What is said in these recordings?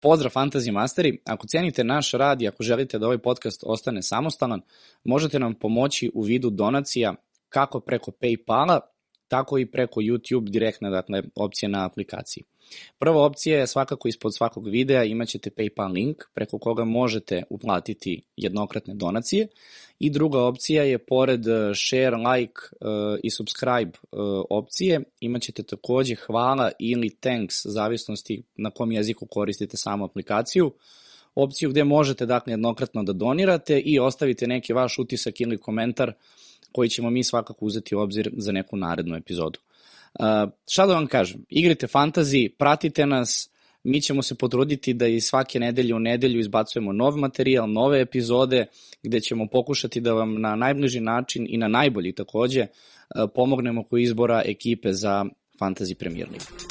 Pozdrav Fantasy Masteri, ako cijenite naš rad i ako želite da ovaj podcast ostane samostalan, možete nam pomoći u vidu donacija kako preko Paypala, tako i preko YouTube direktne dakle, opcije na aplikaciji. Prva opcija je svakako ispod svakog videa imaćete PayPal link preko koga možete uplatiti jednokratne donacije i druga opcija je pored e, share, like uh, i subscribe uh, opcije imaćete takođe hvala ili thanks zavisnosti na kom jeziku koristite samu aplikaciju opciju gde možete dakle jednokratno da donirate i ostavite neki vaš utisak ili komentar koji ćemo mi svakako uzeti u obzir za neku narednu epizodu. Uh, šta da vam kažem, igrite fantazi, pratite nas, mi ćemo se potruditi da i svake nedelje u nedelju izbacujemo nov materijal, nove epizode, gde ćemo pokušati da vam na najbliži način i na najbolji takođe uh, pomognemo oko izbora ekipe za Fantasy Premier League.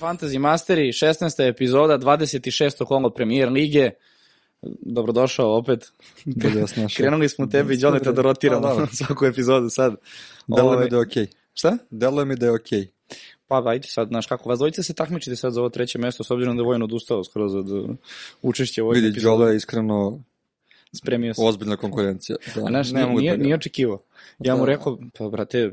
Fantasy Masteri, 16. epizoda, 26. kolo Premier Lige dobrodošao opet. Bolje vas našao. Krenuli smo tebi i Joneta da rotiramo Pa, da. svaku epizodu sad. Deluje Ovaj, mi da je okej. Šta? Deluje mi da je okej. Pa ajde sad, znaš kako, vas dvojice se takmičite sad za ovo treće mesto, s obzirom da je Vojno odustao skroz od uh, učešća u ovoj Vidi, epizodi. Đole je iskreno Spremio se. ozbiljna konkurencija. Da, A znaš, ne nije, nije, da očekivao. Ja mu Da. rekao, pa brate,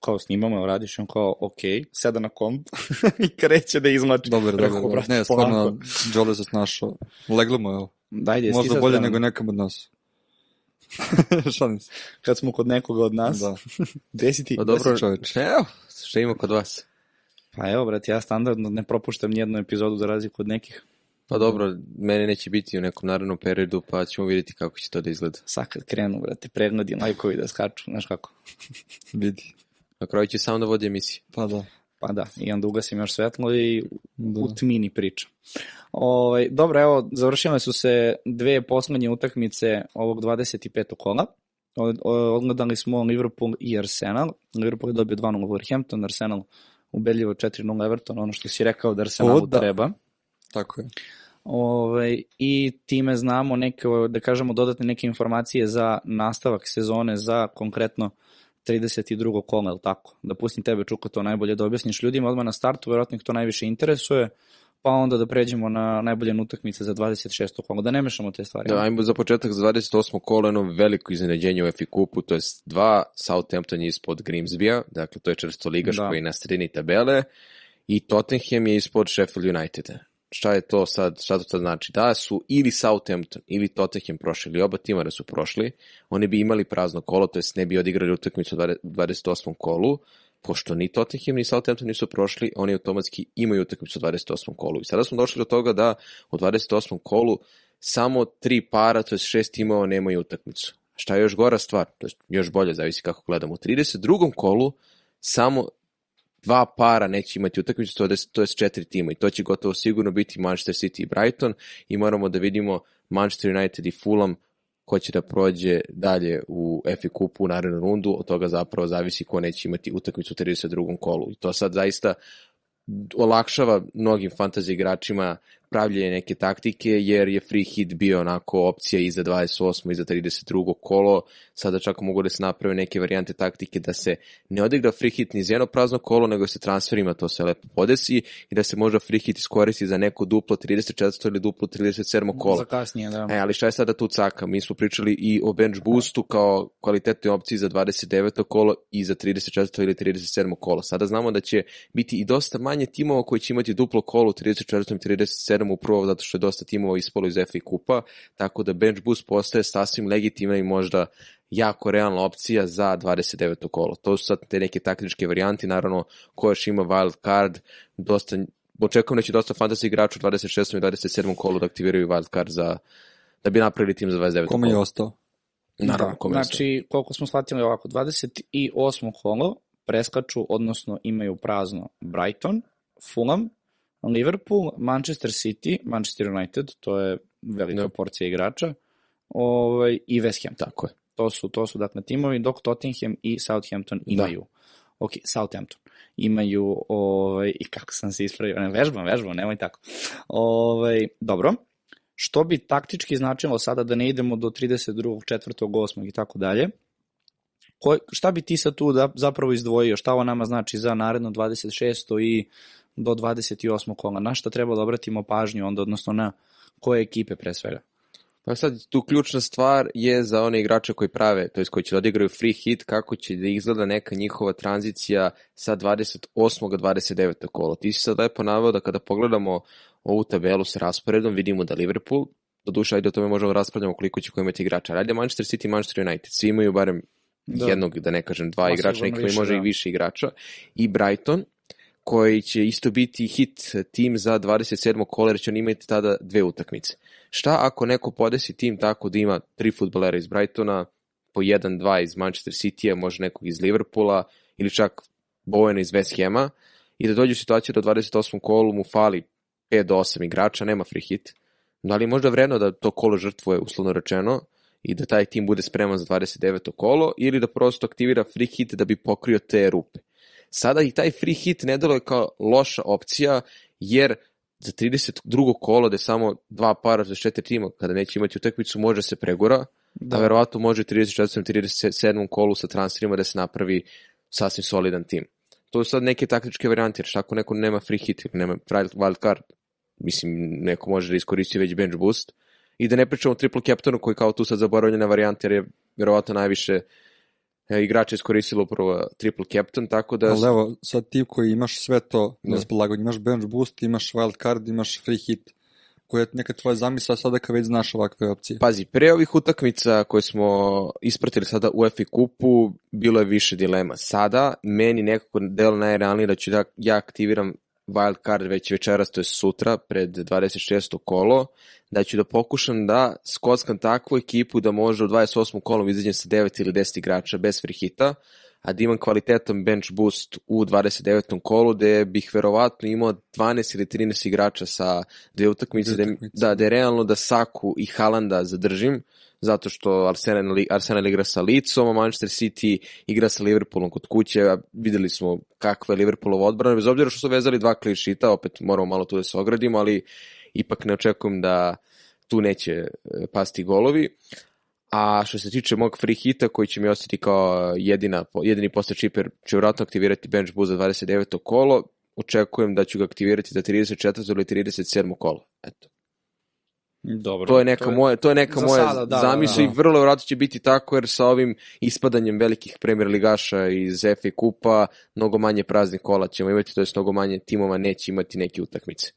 kao snimamo, radiš, on kao, ok, seda na komp i kreće da izmlači. Dobar, Rekao, dobar. dobar. brate, Ne, stvarno, Đole se snašao. Leglo mu je ovo. Dajde, Možda sad bolje nego nekam od nas. Šalim se. Kad smo kod nekog od nas, Da. gde si ti? Pa dobro, čoveče? evo, šta ima kod vas? Pa evo, brate, ja standardno ne propuštam nijednu epizodu za razliku od nekih. Pa dobro, mene neće biti u nekom narednom periodu, pa ćemo vidjeti kako će to da izgleda. Sad kad krenu, brate, pregledi, lajkovi da skaču, znaš kako. Vidi. Na kraju će samo da vodi emisiju. Pa da. Pa da, i onda ugasim još svetlo i Da. u tmini priča. Ovaj, dobro, evo, završile su se dve poslednje utakmice ovog 25. kola. Odgledali smo Liverpool i Arsenal. Liverpool je dobio 2-0 Wolverhampton, Arsenal ubedljivo 4-0 Everton, ono što si rekao da Arsenalu O, da. treba. Tako je. Ovaj, I time znamo neke, da kažemo, dodatne neke informacije za nastavak sezone za konkretno 32. kola, ili tako? Da pustim tebe, Čuko, to najbolje da objasniš ljudima odmah na startu, verovatno ih to najviše interesuje, pa onda da pređemo na najbolje utakmice za 26. kola, da ne mešamo te stvari. Da, ajmo za početak za 28. kolo jedno veliko iznenađenje u FA kupu, to je dva, Southampton je ispod Grimsbija, dakle to je čvrsto ligaš Da. koji je na sredini tabele, i Tottenham je ispod Sheffield Uniteda. Šta je to sad, šta to sad znači? Da su ili Southampton ili Tottenham prošli, ili oba tima da su prošli, oni bi imali prazno kolo, to jest ne bi odigrali utakmicu u 20 28. kolu, pošto ni Tottenham ni Southampton nisu prošli, oni automatski imaju utakmicu u 28. kolu. I sada smo došli do toga da u 28. kolu samo tri para, to je šest timova, nemaju utakmicu. Šta je još gora stvar, to je još bolje, zavisi kako gledamo. U 32. kolu samo dva para neće imati utakmicu, to je, to je četiri tima i to će gotovo sigurno biti Manchester City i Brighton i moramo da vidimo Manchester United i Fulham ko će da prođe dalje u FA kupu u narednu rundu, od toga zapravo zavisi ko neće imati utakmicu u 32. kolu. I to sad zaista olakšava mnogim fantasy igračima pravljenje neke taktike, jer je free hit bio onako opcija i za 28. i za 32. kolo. Sada čak mogu da se naprave neke varijante taktike da se ne odigra free hit ni za jedno prazno kolo, nego se transferima to se lepo podesi i da se možda free hit iskoristi za neko duplo 34. ili duplo 37. kolo. Za kasnije, da. E, ali šta je sada tu caka? Mi smo pričali i o bench boostu kao kvalitetnoj opciji za 29. kolo i za 34. ili 37. kolo. Sada znamo da će biti i dosta manje timova koji će imati duplo kolo u 34. i 37. upravo zato što je dosta timova ispalo iz FA kupa, tako da bench boost postaje sasvim legitimna i možda jako realna opcija za 29. kolo. To su sad te neke taktičke varijanti, naravno ko još ima wild card, dosta očekujem da će dosta fantasy igrača u 26. i 27. kolu da aktiviraju wild card za da bi napravili tim za 29. Kome je kolo. ostao? Naravno, da, kome je ostao. znači, koliko smo shvatili ovako, 28. kolo preskaču, odnosno imaju prazno Brighton, Fulham, Liverpool, Manchester City, Manchester United, to je velika Da. porcija igrača, ovaj, i West Ham. Tako je. To su, to su dakle timovi, dok Tottenham i Southampton imaju. Ok, Southampton imaju, ovaj, i kako sam se ispravio, ne, vežbam, vežbam, nemoj tako. Ovaj, dobro, što bi taktički značilo sada da ne idemo do 32. 4. 8. i tako dalje, Ko, šta bi ti sad tu da, zapravo izdvojio? Šta ovo nama znači za naredno 26. i do 28. kola? Na šta treba da obratimo pažnju onda, odnosno na koje ekipe pre svega? Pa sad, tu ključna stvar je za one igrače koji prave, to jest koji će da odigraju free hit, kako će da izgleda neka njihova tranzicija sa 28. 29. kola. Ti si sad lepo naveo da kada pogledamo ovu tabelu sa rasporedom, vidimo da Liverpool, do duša, ajde o tome možemo raspravljamo koliko će ko imati igrača. Radi Manchester City i Manchester United. Svi imaju barem Da. da. jednog, da ne kažem dva Ma, igrača, neki više, može da. i više igrača. I Brighton, koji će isto biti hit tim za 27. kola, jer će on imati tada dve utakmice. Šta ako neko podesi tim tako da ima tri futbolera iz Brightona, po jedan, dva iz Manchester City-a, može nekog iz Liverpoola, ili čak Bowena iz West Hama, i da dođe u situaciju da u 28. kolu mu fali 5 do 8 igrača, nema free hit. Da li je možda vredno da to kolo žrtvuje, uslovno rečeno, i da taj tim bude spreman za 29. kolo, ili da prosto aktivira free hit da bi pokrio te rupe. Sada i taj free hit ne deluje kao loša opcija, jer za 32. kolo, gde samo dva para za četiri tima, kada neće imati utakmicu, može se pregora, da. a verovatno može u 34. 37. kolu sa transferima da se napravi sasvim solidan tim. To su sad neke taktičke varijante, jer šta ako neko nema free hit ili nema wild card, mislim, neko može da iskoristi već bench boost, i da ne pričamo o triple captainu koji kao tu sad zaboravljena varijanta, jer je verovatno najviše e, igrača iskoristilo upravo triple captain, tako da... Ali evo, sad ti koji imaš sve to na Da. raspolaganju, imaš bench boost, imaš wild card, imaš free hit, koja je neka tvoja zamisla sada kad već znaš ovakve opcije. Pazi, pre ovih utakmica koje smo ispratili sada u FA kupu, bilo je više dilema. Sada, meni nekako delo najrealnije da ću da ja aktiviram wild card već večeras, to je sutra, pred 26. kolo, da ću da pokušam da skockam takvu ekipu da može u 28. kolom izađem sa 9 ili 10 igrača bez free hita, a da imam kvalitetan bench boost u 29. kolu, gde bih verovatno imao 12 ili 13 igrača sa dve utakmice, Dve da, utakmice. da, da je realno da Saku i Halanda zadržim, zato što Arsenal, Arsenal igra sa Licom, a Manchester City igra sa Liverpoolom kod kuće, a videli smo kakva je Liverpoolova odbrana, bez obzira što su vezali dva clean sheeta, opet moramo malo tu da se ogradimo, ali ipak ne očekujem da tu neće e, pasti golovi. A što se tiče mog free hita koji će mi ostati kao jedina, jedini posle čiper, će vjerojatno aktivirati bench boost za 29. kolo, očekujem da ću ga aktivirati za 34. ili 37. kolo. Eto. Dobro. To je neka moja, to je neka za moja sada, da, zamisla da, i da. vrlo vjerojatno će biti tako jer sa ovim ispadanjem velikih premier ligaša iz FA kupa mnogo manje praznih kola ćemo imati, to je mnogo manje timova neće imati neke utakmice.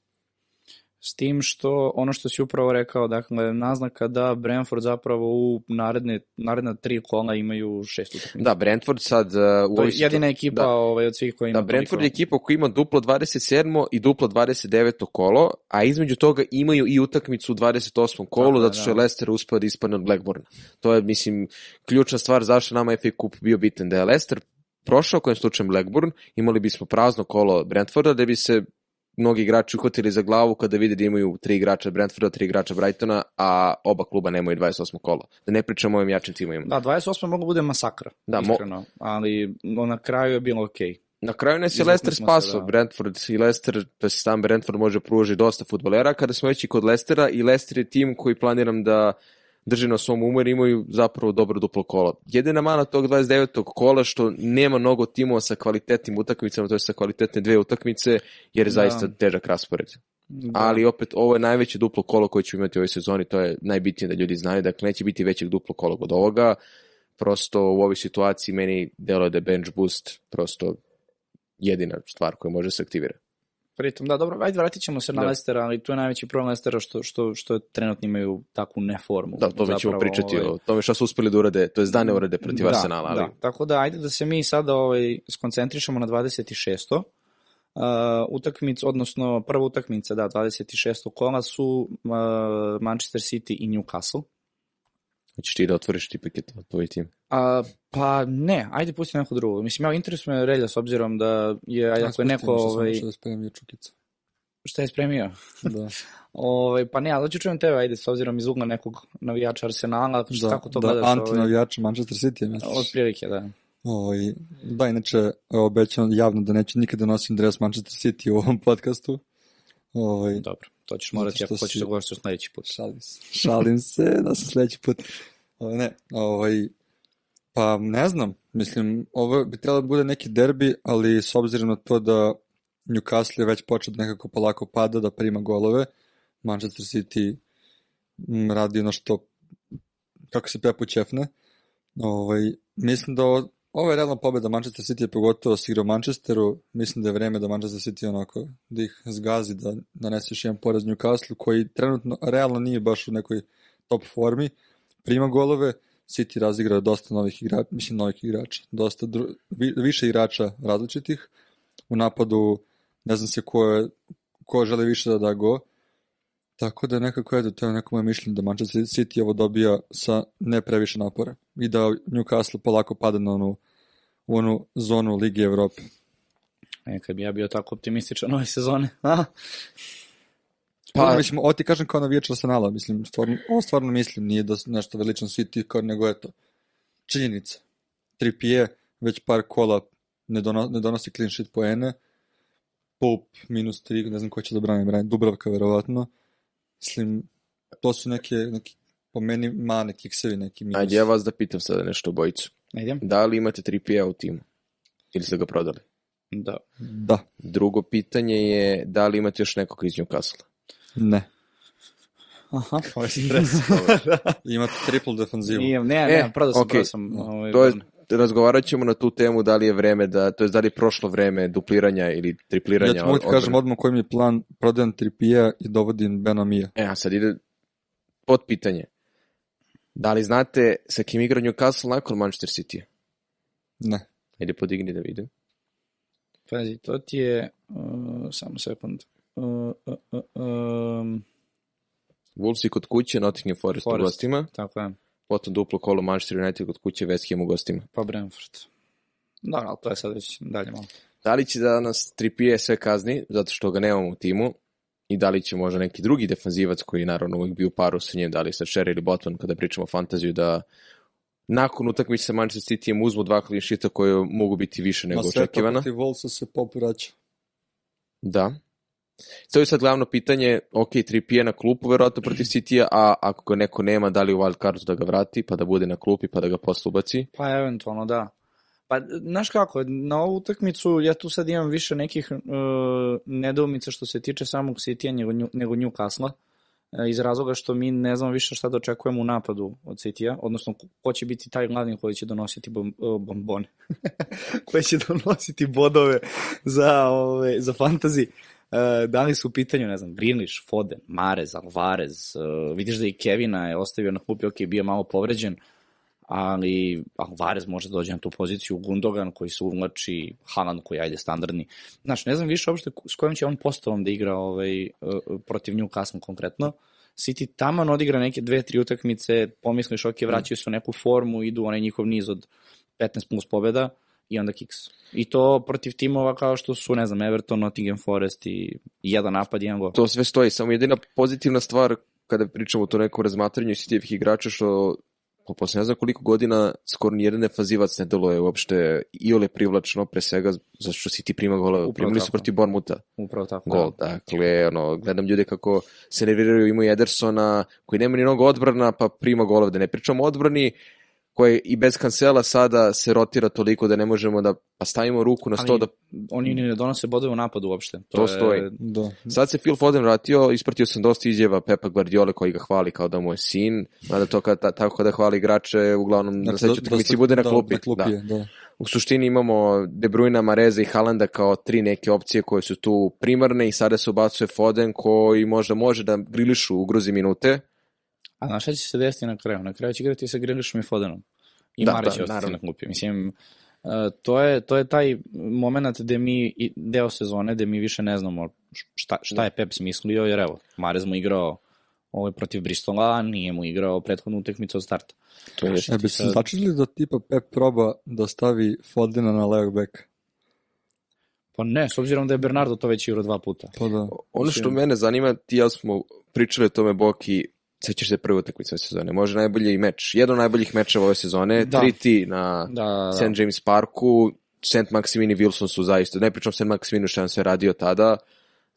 S tim što, ono što si upravo rekao, dakle, naznaka da Brentford zapravo u naredne, naredna tri kola imaju šest utakmica. Da, Brentford sad uh, u To je jedina ekipa da. ovaj, od svih koji ima Da, Brentford je ekipa koja ima duplo 27. i duplo 29. kolo, a između toga imaju i utakmicu u 28. kolu, je, zato što je da. Leicester uspio da ispadne od Blackburna. To je, mislim, ključna stvar zašto nama FA Cup bio bitan. Da je Leicester prošao kojem slučajem Blackburn, imali bismo prazno kolo Brentforda, da bi se mnogi igrači uhvatili za glavu kada vide da imaju tri igrača Brentforda, tri igrača Brightona, a oba kluba nemaju 28. kolo. Da ne pričamo o ovim jačim timovima. Da, 28. mogu bude masakra, Da, mo- iskreno, ali no, na kraju je bilo okej. Na kraju nas je Leicester spasao. da. Brentford i Leicester, to je sam Brentford može pruži dosta futbolera. Kada smo već i kod Leicestera i Leicester je tim koji planiram da drži na svom umer, imaju zapravo dobro duplo kolo. Jedina mana tog 29. kola što nema mnogo timova sa kvalitetnim utakmicama, to je sa kvalitetne dve utakmice, jer je Da. zaista težak raspored. Da. Ali opet, ovo je najveće duplo kolo koje ću imati u ovoj sezoni, to je najbitnije da ljudi znaju, dakle neće biti većeg duplo kola od ovoga, prosto u ovoj situaciji meni deluje da je bench boost prosto jedina stvar koja može se aktivirati. Pritom, da, dobro, ajde vratit ćemo se na Da. Leicestera, ali tu je najveći problem Leicestera što, što, što trenutno imaju takvu neformu. Da, o tome ćemo pričati, ovaj, o tome šta su uspeli da urade, to je da ne urade protiv da, Arsenala, ali Da, tako da ajde da se mi sada ovaj, skoncentrišemo na 26. Uh, utakmic, odnosno prva utakmica, da, 26. kola su uh, Manchester City i Newcastle. Hoćeš ti da otvoriš ti paket od tvoj tim. A, pa ne, ajde pusti neko drugo. Mislim, ja interesuje me Relja s obzirom da je, ajde, ako je neko, ovaj, Što da spremim Jučukicu. šta je spremio? Da, Ovaj, pa ne, ali hoću čujem tebe, ajde, s obzirom iz ugla nekog navijača Arsenala, da, kako to da gledaš? antinavijača Manchester City je misliš? Od prilike, da. Ovaj, da, inače, obećam javno da neću nikada nosim dres Manchester City u ovom podcastu. Ovaj, Dobro, to ćeš morati Zato ako hoćeš si- da govoriš sledeći put. šalim se. Šalim se, da se sledeći put. Ovaj, ne, ovaj, Pa ne znam, mislim, ovo bi trebalo da bude neki derbi, ali s obzirom na to da Newcastle je već počeo da nekako polako pada, da prima golove, Manchester City m, radi ono što, kako se Pepu ćefne, ovaj, mislim da ovo, ovo je realna pobeda Manchester City, pogotovo s igra u Manchesteru, mislim da je vreme da Manchester City onako, da ih zgazi, da nanese još jedan poraz Newcastle, koji trenutno realno nije baš u nekoj top formi, prima golove, City razigrao dosta novih igrača, mislim novih igrača, dosta dru, vi, više igrača različitih. U napadu ne znam se ko, je, ko žele više da da go. Tako da nekako eto, to je neko moje mišljenje da Manchester City ovo dobija sa ne previše napora i da Newcastle polako pada na onu, u onu zonu Lige Evrope. E, kad bi ja bio tako optimističan ove sezone. A? Pa, pa mislim, ovo ti kažem kao navijač Arsenala, mislim, stvarno, ovo stvarno mislim, nije da nešto velično City, kao nego eto, činjenica. Trippier već par kola ne, dono, ne donosi clean sheet poene, Pope minus 3, ne znam ko će da brani, brani Dubravka verovatno. Mislim, to su neke, neki, po meni, mane kiksevi neki minus. Ajde, ja vas da pitam sada nešto bojicu. Idem? Da li imate Trippier u timu? Ili ste ga prodali? Da. Da, Drugo pitanje je da li imate još nekog iz Newcastle? ne. Aha, ovo je stres. Imate triple defanzivu. Nijem, ne, ne, E, prodao sam, okej. prodao sam. Ovaj, To je, razgovarat ćemo na tu temu da li je vreme da, to je da li je prošlo vreme dupliranja ili tripliranja. Ja ti mogu ti od- kažem odmah koji mi je plan, prodajem Trippija i dovodim Benomija. E, a sad ide pod pitanje. Da li znate sa kim igra Newcastle nakon Manchester City? Ne. Ajde podigni da vidim. Pazi, to ti je, uh, samo sekund, uh, uh, uh, um, Wolves i kod kuće, Nottingham Forest, u Forest. gostima, tako je, potom duplo kolo Manchester United kod kuće, West Ham u gostima. pa Brentford. Dobro, ali to je sad već dalje malo. Da li će da nas Trippier sve kazni, zato što ga nemamo u timu, i da li će možda neki drugi defanzivac koji je naravno uvijek bio u paru sa njim, da li sa Sherry ili Botman, kada pričamo o fantaziju, da nakon utakmice sa Manchester Cityjem uzmu dva clean sheeta koje mogu biti više nego Na sve očekivana. protiv Wolvesa se Pop vraća. Da. To je sad glavno pitanje, ok, Trippier na klupu verovatno protiv City-a, a ako ga neko nema, da li u wild cardu da ga vrati, pa da bude na klupi, pa da ga posle ubaci? Pa eventualno da. Pa, znaš kako, na ovu utakmicu ja tu sad imam više nekih uh, nedoumica što se tiče samog City-a nego, nego Newcastle-a, e, iz razloga što mi ne znamo više šta da očekujemo u napadu od City-a, odnosno ko- će biti taj glavni koji će donositi bom, uh, bombone, koji će donositi bodove za, ove, za fantasy. Uh, da li su u pitanju, ne znam, Greenlish, Foden, Marez, Alvarez, uh, vidiš da i Kevina je ostavio na klupi, ok, bio malo povređen, ali Alvarez može da dođe na tu poziciju, Gundogan koji se uvlači, Haaland koji ajde standardni. Znaš, ne znam više uopšte s kojom će on postavom da igra ovaj, uh, protiv Newcastle konkretno. City taman odigra neke dve, tri utakmice, pomisliš, ok, vraćaju se u neku formu, idu onaj njihov niz od 15 plus pobjeda i onda kiks. I to protiv timova kao što su, ne znam, Everton, Nottingham Forest i jedan napad, jedan gol. To sve stoji, samo jedina pozitivna stvar kada pričamo o to nekom razmatranju City-evih igrača što po posle ne znam koliko godina skoro nijedan defanzivac ne deluje uopšte i ole privlačno pre svega zato što City prima golove. Upravo Primili su tako. protiv Bournemoutha Upravo tako. gol. Dakle, ono, gledam ljude kako se nerviraju, imaju Edersona koji nema ni mnogo odbrana pa prima golove. Da ne pričamo odbrani koje i bez kancela sada se rotira toliko da ne možemo da pa stavimo ruku na sto da Oni ni ne donose bodove u napadu uopšte. To je- stoji. Da. Sad se Phil Foden vratio, ispratio sam dosta izjava Pepa Guardiola koji ga hvali kao da mu je sin, mada to kad, ta, tako kada hvali igrače, uglavnom na sledećoj utakmici bude na da, klupi. Na klupi Da. da. U suštini imamo De Bruyne, Mareza i Haalanda kao tri neke opcije koje su tu primarne i sada se ubacuje Foden koji možda može da Grilišu ugrozi minute. A znaš šta će se desiti na kraju? Na kraju će igrati sa Grilišom i Fodenom. I Da, da, Mare da, će ostati naravno. na klupi. Mislim, uh, to je, to je taj moment gde mi, deo sezone, gde mi više ne znamo šta, šta je Pep smislio, jer evo, Marez mu igrao ovaj, protiv Bristola, a nije mu igrao prethodnu utakmicu od starta. To je E, bi se začeli da tipa Pep proba da stavi Fodena na levog beka? Pa ne, s obzirom da je Bernardo to već igrao dva puta. Pa da. Ono što mene zanima, ti ja smo pričali o tome Boki, sećaš se prve utakmice ove sezone, može najbolji meč, jedan od najboljih mečeva ove sezone, Da. 3-3 na Da, da, St. James Parku, St. Maximini i Wilson su zaista, ne pričam St. Maximinu što nam se radio tada,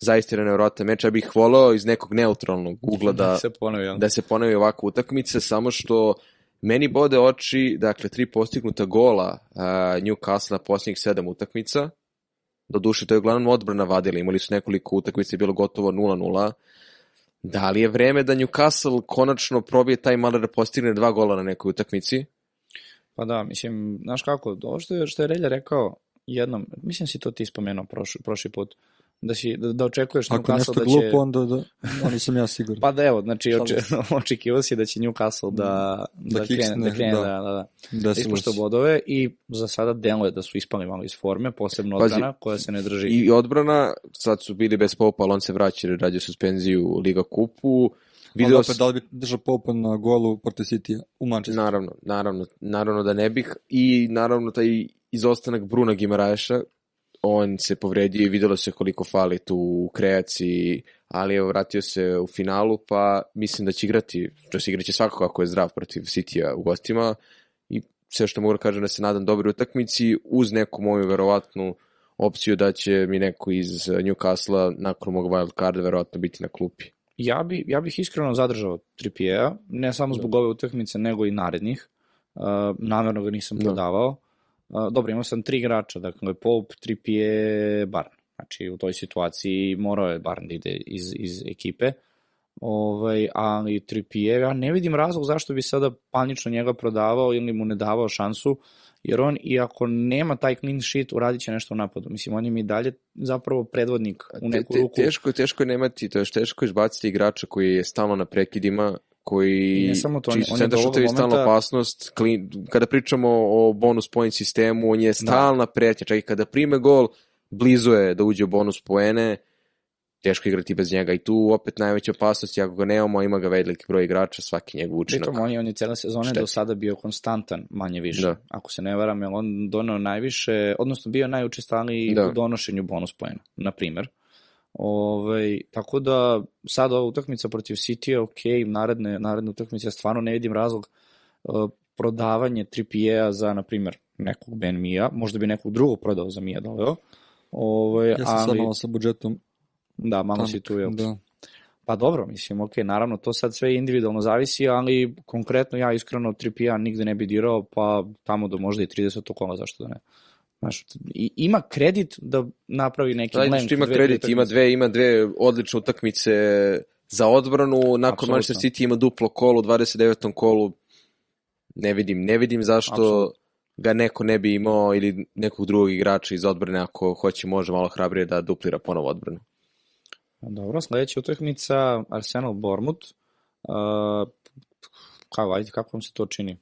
zaista je nevjerojatan meč, ja bih volao iz nekog neutralnog ugla da, se ponovi, da se ponovi ovakva utakmica, samo što Meni bode oči, dakle, tri postignuta gola uh, Newcastle na posljednjih sedam utakmica. Doduše, to je uglavnom odbrana vadila. Imali su nekoliko utakmica, je bilo gotovo 0-0. Da li je vreme da Newcastle konačno probije taj malo da postigne dva gola na nekoj utakmici? Pa da, mislim, znaš kako, ovo što je, što je Relja rekao jednom, mislim si to ti spomenuo prošli, prošli put, da, si, da, da očekuješ Ako Newcastle nešto da će... glupo, onda da, onda sam ja siguran. Pa da evo, znači oče, očekivao si da će Newcastle da, da, Da krene, kiksne, da, krene, da. da, da, da, da se. bodove i za sada deluje da su ispali malo iz forme, posebno Pazi, odbrana koja se ne drži. I odbrana, sad su bili bez Popa, ali on se vraća jer radio suspenziju u Liga kupu. Onda Video opet da li bi držao Popa na golu protiv City u Manchesteru? Naravno, naravno, naravno da ne bih. I naravno taj izostanak Bruna Gimaraeša, on se povredio i videlo se koliko fali tu u kreaciji, ali evo vratio se u finalu, pa mislim da će igrati, to se igraće svakako ako je zdrav protiv City-a u gostima i sve što mogu da kažem da se nadam dobroj utakmici uz neku moju verovatnu opciju da će mi neko iz Newcastle nakon mog wild carda verovatno biti na klupi. Ja, bi, ja bih iskreno zadržao Trippiera, ne samo Da. zbog ove utakmice, nego i narednih. Uh, namerno ga nisam Da. prodavao. Dobro, imao sam tri igrača, dakle Pope, Trippier, Barn. Znači, u toj situaciji morao je Barn da ide iz, iz ekipe. Ovaj, ali Trippier, ja ne vidim razlog zašto bi sada panično njega prodavao ili mu ne davao šansu, jer on, iako nema taj clean sheet, uradit će nešto u napadu. Mislim, on je mi dalje zapravo predvodnik u neku te, ruku. te, teško, teško je nemati, to je teško izbaciti igrača koji je stalno na prekidima, koji I ne samo to, čiji je- su je centar šutevi stalna momenta- opasnost. Klin, kada pričamo o bonus point sistemu, on je stalna pretnja. Čak i kada prime gol, blizu je da uđe u bonus poene, teško je igrati bez njega. I tu opet najveća opasnost, je ako ga nemamo, ima ga veliki broj igrača, svaki njegov učinak. Pritom on je, on je cele sezone Šteti. do sada bio konstantan, manje više. Da. Ako se ne varam, jer on donao najviše, odnosno bio najučestaliji Da. u donošenju bonus poena, na primer. Ove, tako da sad ova utakmica protiv City je ok, naredne, naredne utakmice ja stvarno ne vidim razlog uh, prodavanje Trippiera za, na primer, nekog Ben Mija, možda bi nekog drugog prodao za Mija doveo. Ove, Ja sam sad ali, malo sa budžetom. da, malo tanak, si tu, jel? Da. Pa dobro, mislim, ok, naravno, to sad sve individualno zavisi, ali konkretno ja iskreno Trippier nigde ne bi dirao, pa tamo do možda i 30. kola, zašto da ne. Znaš, ima kredit da napravi neki blank. što ima kredit, ima dve, ima dve odlične utakmice za odbranu, nakon Apsolutno. Manchester City ima duplo kolo u 29. kolu, ne vidim, ne vidim zašto Apsolutno. ga neko ne bi imao ili nekog drugog igrača iz odbrane ako hoće može malo hrabrije da duplira ponovo odbranu. Dobro, sledeća utakmica, Arsenal Bournemouth. Uh, kako, ajde, kako vam se to čini?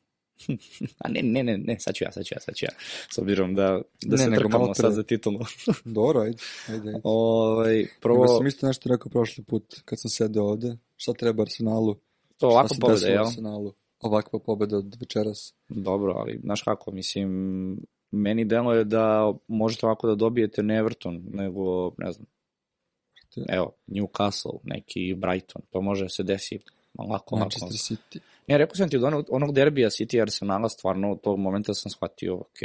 A ne, ne, ne, ne, sad ću ja, sad ću ja, sad ću ja. S obzirom da, da Ne, se trkamo sad za titulu. Dobro, ajde. ajde, ajde. ovaj, Prvo... prvo, sam isto nešto rekao prošli put kad sam sedeo ovde. Šta treba Arsenalu? to ovako pobeda, jel? Arsenalu? Ovakva pobeda od večeras. Dobro, ali znaš kako, mislim, meni delo je da možete ovako da dobijete ne Everton, nego, ne znam, evo, Newcastle, neki Brighton, to može da se desi lako, lako. Manchester City. Ne, rekao sam ti od onog, onog derbija City i Arsenala, stvarno od tog momenta sam shvatio, ok,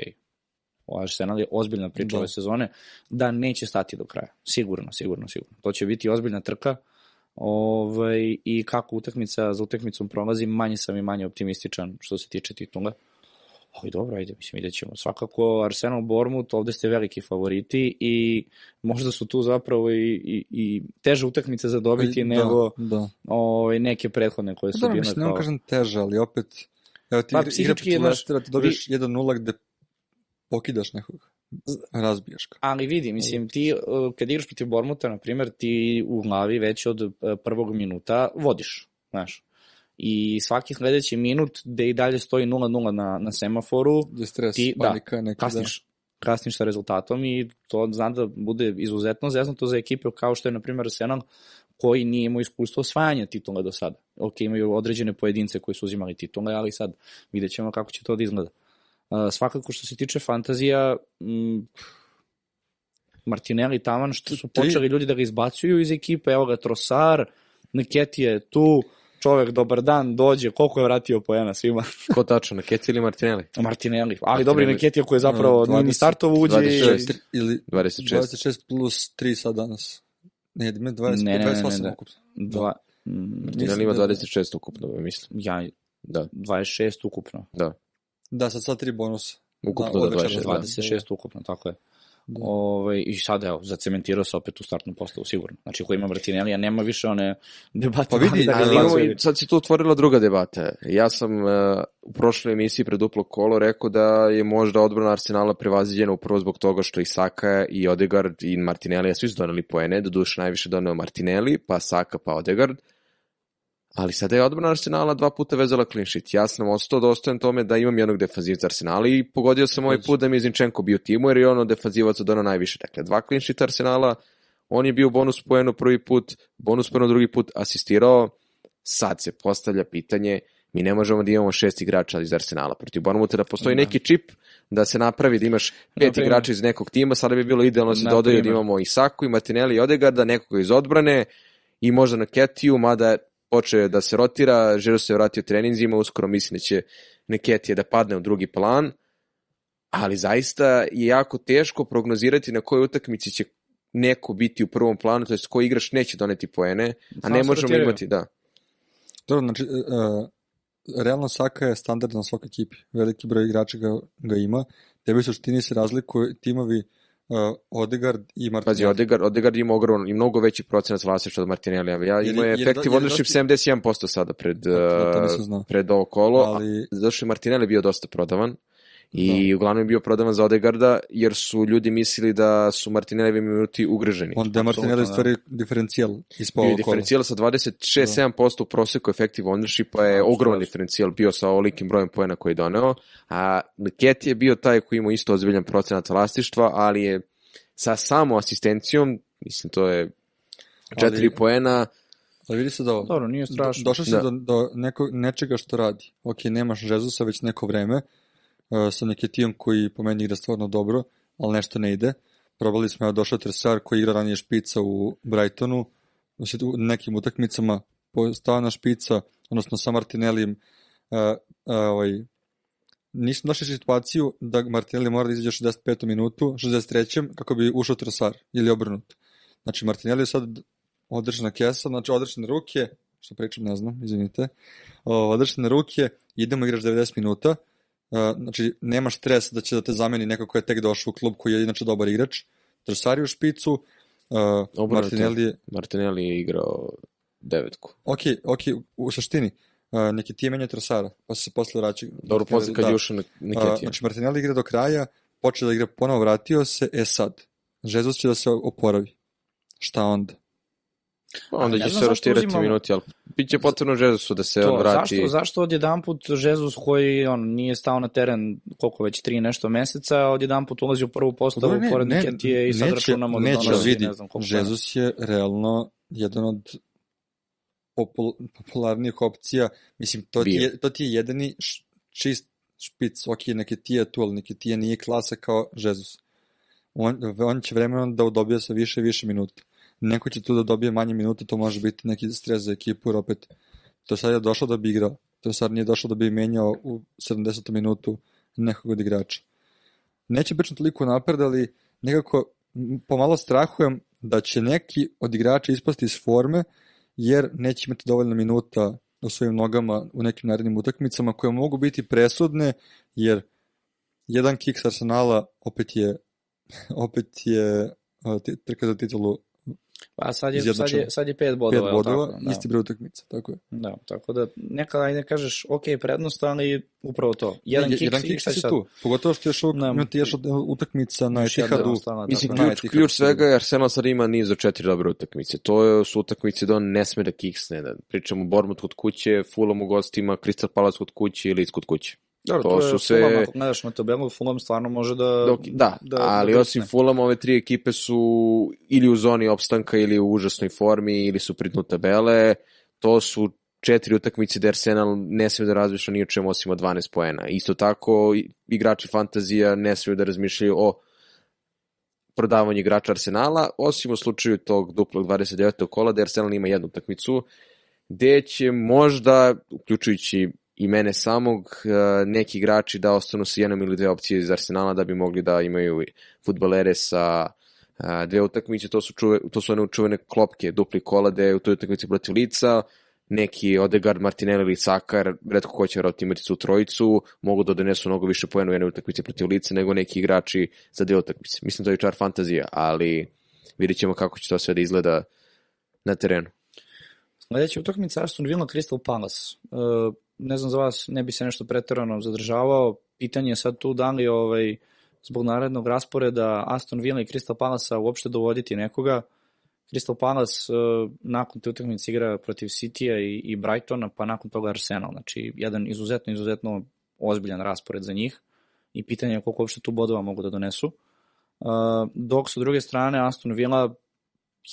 ovo Arsenal je ozbiljna priča Da. ove sezone, da neće stati do kraja. Sigurno, sigurno, sigurno. To će biti ozbiljna trka, ovaj, i kako utakmica za utakmicom prolazi, manje sam i manje optimističan što se tiče titula. Ali dobro, ajde, mislim, vidjet ćemo. Svakako, Arsenal Bournemouth, ovde ste veliki favoriti i možda su tu zapravo i, i, i teže utakmice za dobiti Da, nego Da. ovaj, neke prethodne koje su Dobro, bile mislim, ne kao... vam kažem teže, ali opet, evo ti Pa, igra psihički, protiv Lestera, ti dobiješ 1-0 gde pokidaš nekog, razbijaš ga. Ali vidi, mislim, ti uh, kad igraš protiv Bormuta, na primjer, ti u glavi već od uh, prvog minuta vodiš, znaš. I svaki sledeći minut gde i dalje stoji 0-0 na, na semaforu, Gde stres, Ti- da, panika, neka kasniš, kasniš sa rezultatom i to znam da bude izuzetno zeznuto za ekipe kao što je, na primjer, Arsenal, koji nije imao iskustvo osvajanja titula do sada. Ok, imaju određene pojedince koji su uzimali titule, ali sad vidjet ćemo kako će to da izgleda. Uh, svakako što se tiče fantazija, m, Martinelli taman što su počeli ljudi da ga izbacuju iz ekipe, evo ga Trosar, Neketi je tu, čovek dobar dan, dođe, koliko je vratio poena svima? Ko tačno, Naketi ili Martinelli? Martinelli, ali dobri Neketi koji je zapravo Uh, nije ni 20, startovo uđe i... 26. da. Ili 26. 26 plus 3 sad danas. Ne, ne 20, Ne, ne, ne, ne, 28 ne. ukupno. Dva, Martinelli ima da- 26 ukupno, mislim. ja, Da, 26 ukupno. da. Da, sad sad tri bonusa. Ukupno Da, da, odličan 26, da. 26 ukupno, tako je. Da. Ovaj, I sad, evo, zacementirao se opet u startnu postavu, sigurno. Znači, ako ima Martinelli, nema više one debate. Pa vidi, da imamo sad se tu otvorila druga debata. Ja sam uh, u prošloj emisiji pred duplo kolo rekao da je možda odbrana Arsenala prevaziđena upravo zbog toga što i Saka i Odegaard i Martinelli svi su doneli poene, do duše najviše doneo Martinelli, pa Saka, pa Odegaard. Ali sada je odbrana Arsenala dva puta vezala clean sheet. Ja sam ostao dostojan tome da imam jednog defanzivca Arsenala i pogodio sam ovaj put da mi je Zinčenko bio timu jer je on od defanzivaca donao najviše. Dakle, dva clean sheet Arsenala, on je bio bonus poenu prvi put, bonus poenu drugi put, asistirao, sad se postavlja pitanje, mi ne možemo da imamo šest igrača iz Arsenala protiv Bournemoutha, da postoji Da. neki čip da se napravi da imaš pet Naprimer. igrača iz nekog tima, sada bi bilo idealno da se dodaju da imamo i Saku, i Martinelli, i Odegarda, nekoga iz odbrane i možda na Ketiju, mada poče da se rotira, Žiro se vratio treninzima, uskoro mislim da će Neketije da padne u drugi plan, ali zaista je jako teško prognozirati na kojoj utakmici će neko biti u prvom planu, to jest koji igrač neće doneti poene, a ne možemo rotiraju. imati, da. Dobro, znači, uh, realno Saka je standard na svakoj ekipi. Veliki broj igrača ga, ga ima. Tebi u suštini se razlikuju timovi uh, Odegaard i Martinelli. Pazi, Odegaard, Odegaard ima ogroman i mnogo veći procenat vlasništva od Martinelli. Ja ima je effective jer ownership dosta- 71% sada pred, to- to uh, pred ovo kolo, Ali- zašto je Martinelli bio dosta prodavan. I uglavnom je bio prodavan za Odegarda, jer su ljudi mislili da su Martinelli minuti ugreženi. Onda je Martinelli Apsolutno, stvari diferencijal ispao Bio je ovo kola. diferencijal sa 26-7% u proseku effective ownershipa je ogroman diferencijal bio sa ovolikim brojem poena koji je doneo, a Ket je bio taj koji ima isto ozbiljan procenat vlasništva, ali je sa samo asistencijom, mislim to je 4 Ali- poena, Ali vidi se da ovo. Dobro, nije strašno. Do, došao si Da. do, do neko, nečega što radi. Ok, nemaš Žezusa već neko vreme, sa Neketijom koji po meni igra stvarno dobro, ali nešto ne ide. Probali smo, evo došao Tresar koji igra ranije špica u Brightonu, u nekim utakmicama postana špica, odnosno sa Martinellijem, uh, uh, ovaj, nismo došli situaciju da Martinelli mora da izađe u 65. minutu, 63. kako bi ušao Tresar ili obrnut. Znači Martinelli je sad odrešena kesa, znači odrešene ruke, što pričam ne znam, izvinite, odrešene ruke, idemo igraš 90 minuta, znači nemaš stres da će da te zameni neko ko je tek došao u klub koji je inače dobar igrač, Tresari u špicu, uh. Martinelli je, Martinelli je igrao devetku. ok, ok, u suštini, uh, neki ti menja Tresara, pa se posle vraća. Dobro, posle kad da. je ušao na, A, Ketija. znači Martinelli igra do kraja, počeo da igra ponovo, vratio se, e sad, Jesus će da se oporavi. Šta onda? Onda ne će se roštirati uzimamo- minuti, ali bit će potrebno Žezusu da se To, vrati. zašto, zašto odjedan put Žezus koji on nije stao na teren koliko već tri nešto meseca, odjedan put ulazi u prvu postavu ne, pored ne, Niketije i sad neće- računamo da neće, donosi vidi, ne znam koliko. Jesus je realno jedan od popul popularnijih opcija. Mislim, to ti, je, to ti je jedini š, čist špic. Ok, neke ti je tu, ali neke ti je nije klasa kao Jesus. On, on će vremenom da dobije sve više i više minuta. Neko će tu da dobije manje minuta, to može biti neki stres za ekipu, jer opet to sad je došao da bi igrao. To sad nije došao da bi menjao u 70. minutu nekog od igrača. Neće pričati toliko napred, ali nekako pomalo strahujem da će neki od igrača ispasti iz forme, jer neće imati dovoljno minuta u svojim nogama u nekim narednim utakmicama koje mogu biti presudne, jer jedan kick s Arsenala opet je opet je trka za titulu Pa sad je, sad je, sad je pet pet bodova. jel bodova, tako? Da. isti broj utakmica, tako je. Da, tako da nekada ajde kažeš, ok, prednost, ali upravo to. Jedan Ne, kick, jedan kick sad? tu. Pogotovo što još Ne. imate još utakmica na Etihadu. Mislim, da. na ključ, Etihadu ključ svega je Arsenal sad ima niz od četiri dobre utakmice. To je, su utakmice da on ne sme da kiksne. Da pričamo Bournemouth kod kuće, Fulham u gostima, Crystal Palace kod kuće i Leeds kod kuće. Dobro, To to, su sve- Fulham, ako gledaš na tabelu, Fulham stvarno može da... Dok, da, ali da osim. Fulham, ove tri ekipe su ili u zoni opstanka ili u užasnoj formi ili su pri dnu tabele. To su četiri utakmice da Arsenal ne smije da razmišlja ni o čemu osim od 12 poena. Isto tako, igrači fantazija ne smiju da razmišljaju o prodavanju igrača Arsenala, osim u slučaju tog duplog 29. kola, da Arsenal ima jednu utakmicu, gde će možda, uključujući i mene samog, eh, neki igrači da ostanu sa jednom ili dve opcije iz Arsenala da bi mogli da imaju futbalere sa eh, dve utakmice, to su, čuve, to su one čuvene klopke, dupli kola, gde u toj utakmici protiv lica neki Odegaard, Martinelli ili Sakar, redko ko će vjerojatno imati tu trojicu, mogu da donesu mnogo više pojena u jednoj utakmici protiv lice nego neki igrači za dve utakmice. Mislim da je čar fantazija, ali vidjet ćemo kako će to sve da izgleda na terenu. Sledeća utakmica Aston Villa Crystal Palace. Uh, ne znam za vas, ne bi se nešto preterano zadržavao. Pitanje je sad tu da li ovaj, zbog narednog rasporeda Aston Villa i Crystal Palace uopšte dovoditi nekoga. Crystal Palace uh, nakon te utakmice igra protiv Citya i, i Brightona, pa nakon toga Arsenal. Znači, jedan izuzetno, izuzetno ozbiljan raspored za njih i pitanje je koliko uopšte tu bodova mogu da donesu. Uh, dok sa druge strane Aston Villa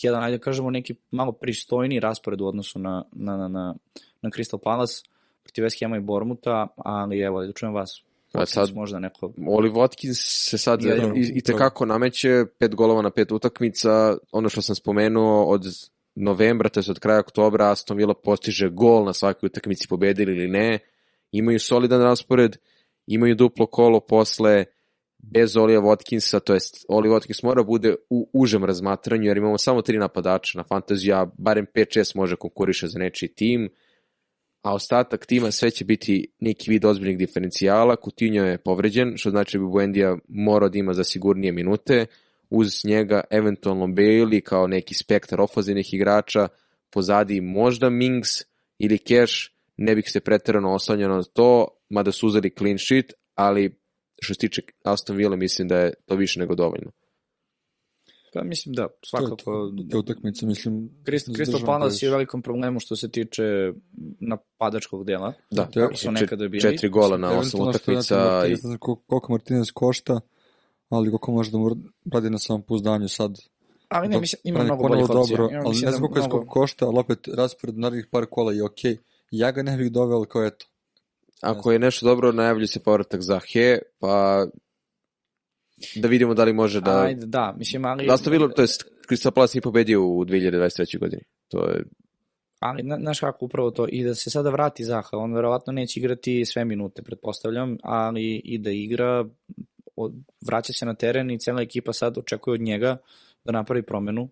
jedan, ajde da kažemo, neki malo pristojni raspored u odnosu na, na, na, na, na Crystal Palace protiv West Hama i Bormuta, ali evo, da čujem vas. A sad, možda neko... Oli Watkins se sad Jedino, i, i tekako nameće, pet golova na pet utakmica, ono što sam spomenuo od novembra, to je od kraja oktobra, Aston Villa postiže gol na svakoj utakmici, pobedili ili ne, imaju solidan raspored, imaju duplo kolo posle, bez Olija Watkinsa, to jest Oli Watkins mora bude u užem razmatranju, jer imamo samo tri napadača na fantaziju, a barem 5-6 može konkuriše za nečiji tim, a ostatak tima sve će biti neki vid ozbiljnih diferencijala, Coutinho je povređen, što znači da bi Buendija morao da ima za sigurnije minute, uz njega eventualno Bailey kao neki spektar ofazivnih igrača, pozadi možda Mings ili Cash, ne bih se preterano oslanjao na to, mada su uzeli clean sheet, ali što se tiče Aston Villa mislim da je to više nego dovoljno. Pa mislim da, svakako... Te utakmice, mislim... Crystal, Crystal Palace je u velikom problemu što se tiče napadačkog dela. Da, kako su nekada bili. Četiri gola na osam utakmica. I... Ne koliko Martinez košta, ali koliko može da mu radi na samom pouzdanju sad. Ali ne, mislim, ima mnogo boljih opcija. Dobro, ali ne znam koliko je mnogo... košta, ali opet raspored narednih par kola je okej. Okay. Ja ga ne bih doveo kao eto. Ako je nešto dobro, najavlju se povratak za He, pa da vidimo da li može da... Ajde, da, mislim, ali... Da bilo, to je Crystal Palace nije pobedio u 2023. godini. To je... Ali, znaš kako, upravo to, i da se sada vrati Zaha, on verovatno neće igrati sve minute, pretpostavljam, ali i da igra, vraća se na teren i cela ekipa sad očekuje od njega da napravi promenu,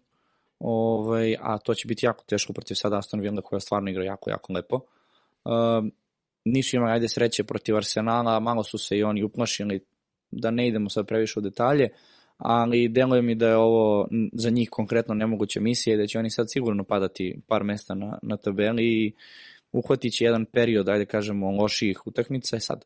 ovaj, a to će biti jako teško protiv sada Aston Villa koja stvarno igra jako, jako lepo. Uh, nisu imali ajde sreće protiv Arsenala, malo su se i oni uplašili, da ne idemo sad previše u detalje, ali deluje mi da je ovo za njih konkretno nemoguća misija i da će oni sad sigurno padati par mesta na, na tabeli i uhvatit će jedan period, ajde kažemo, lošijih utakmica. E sad,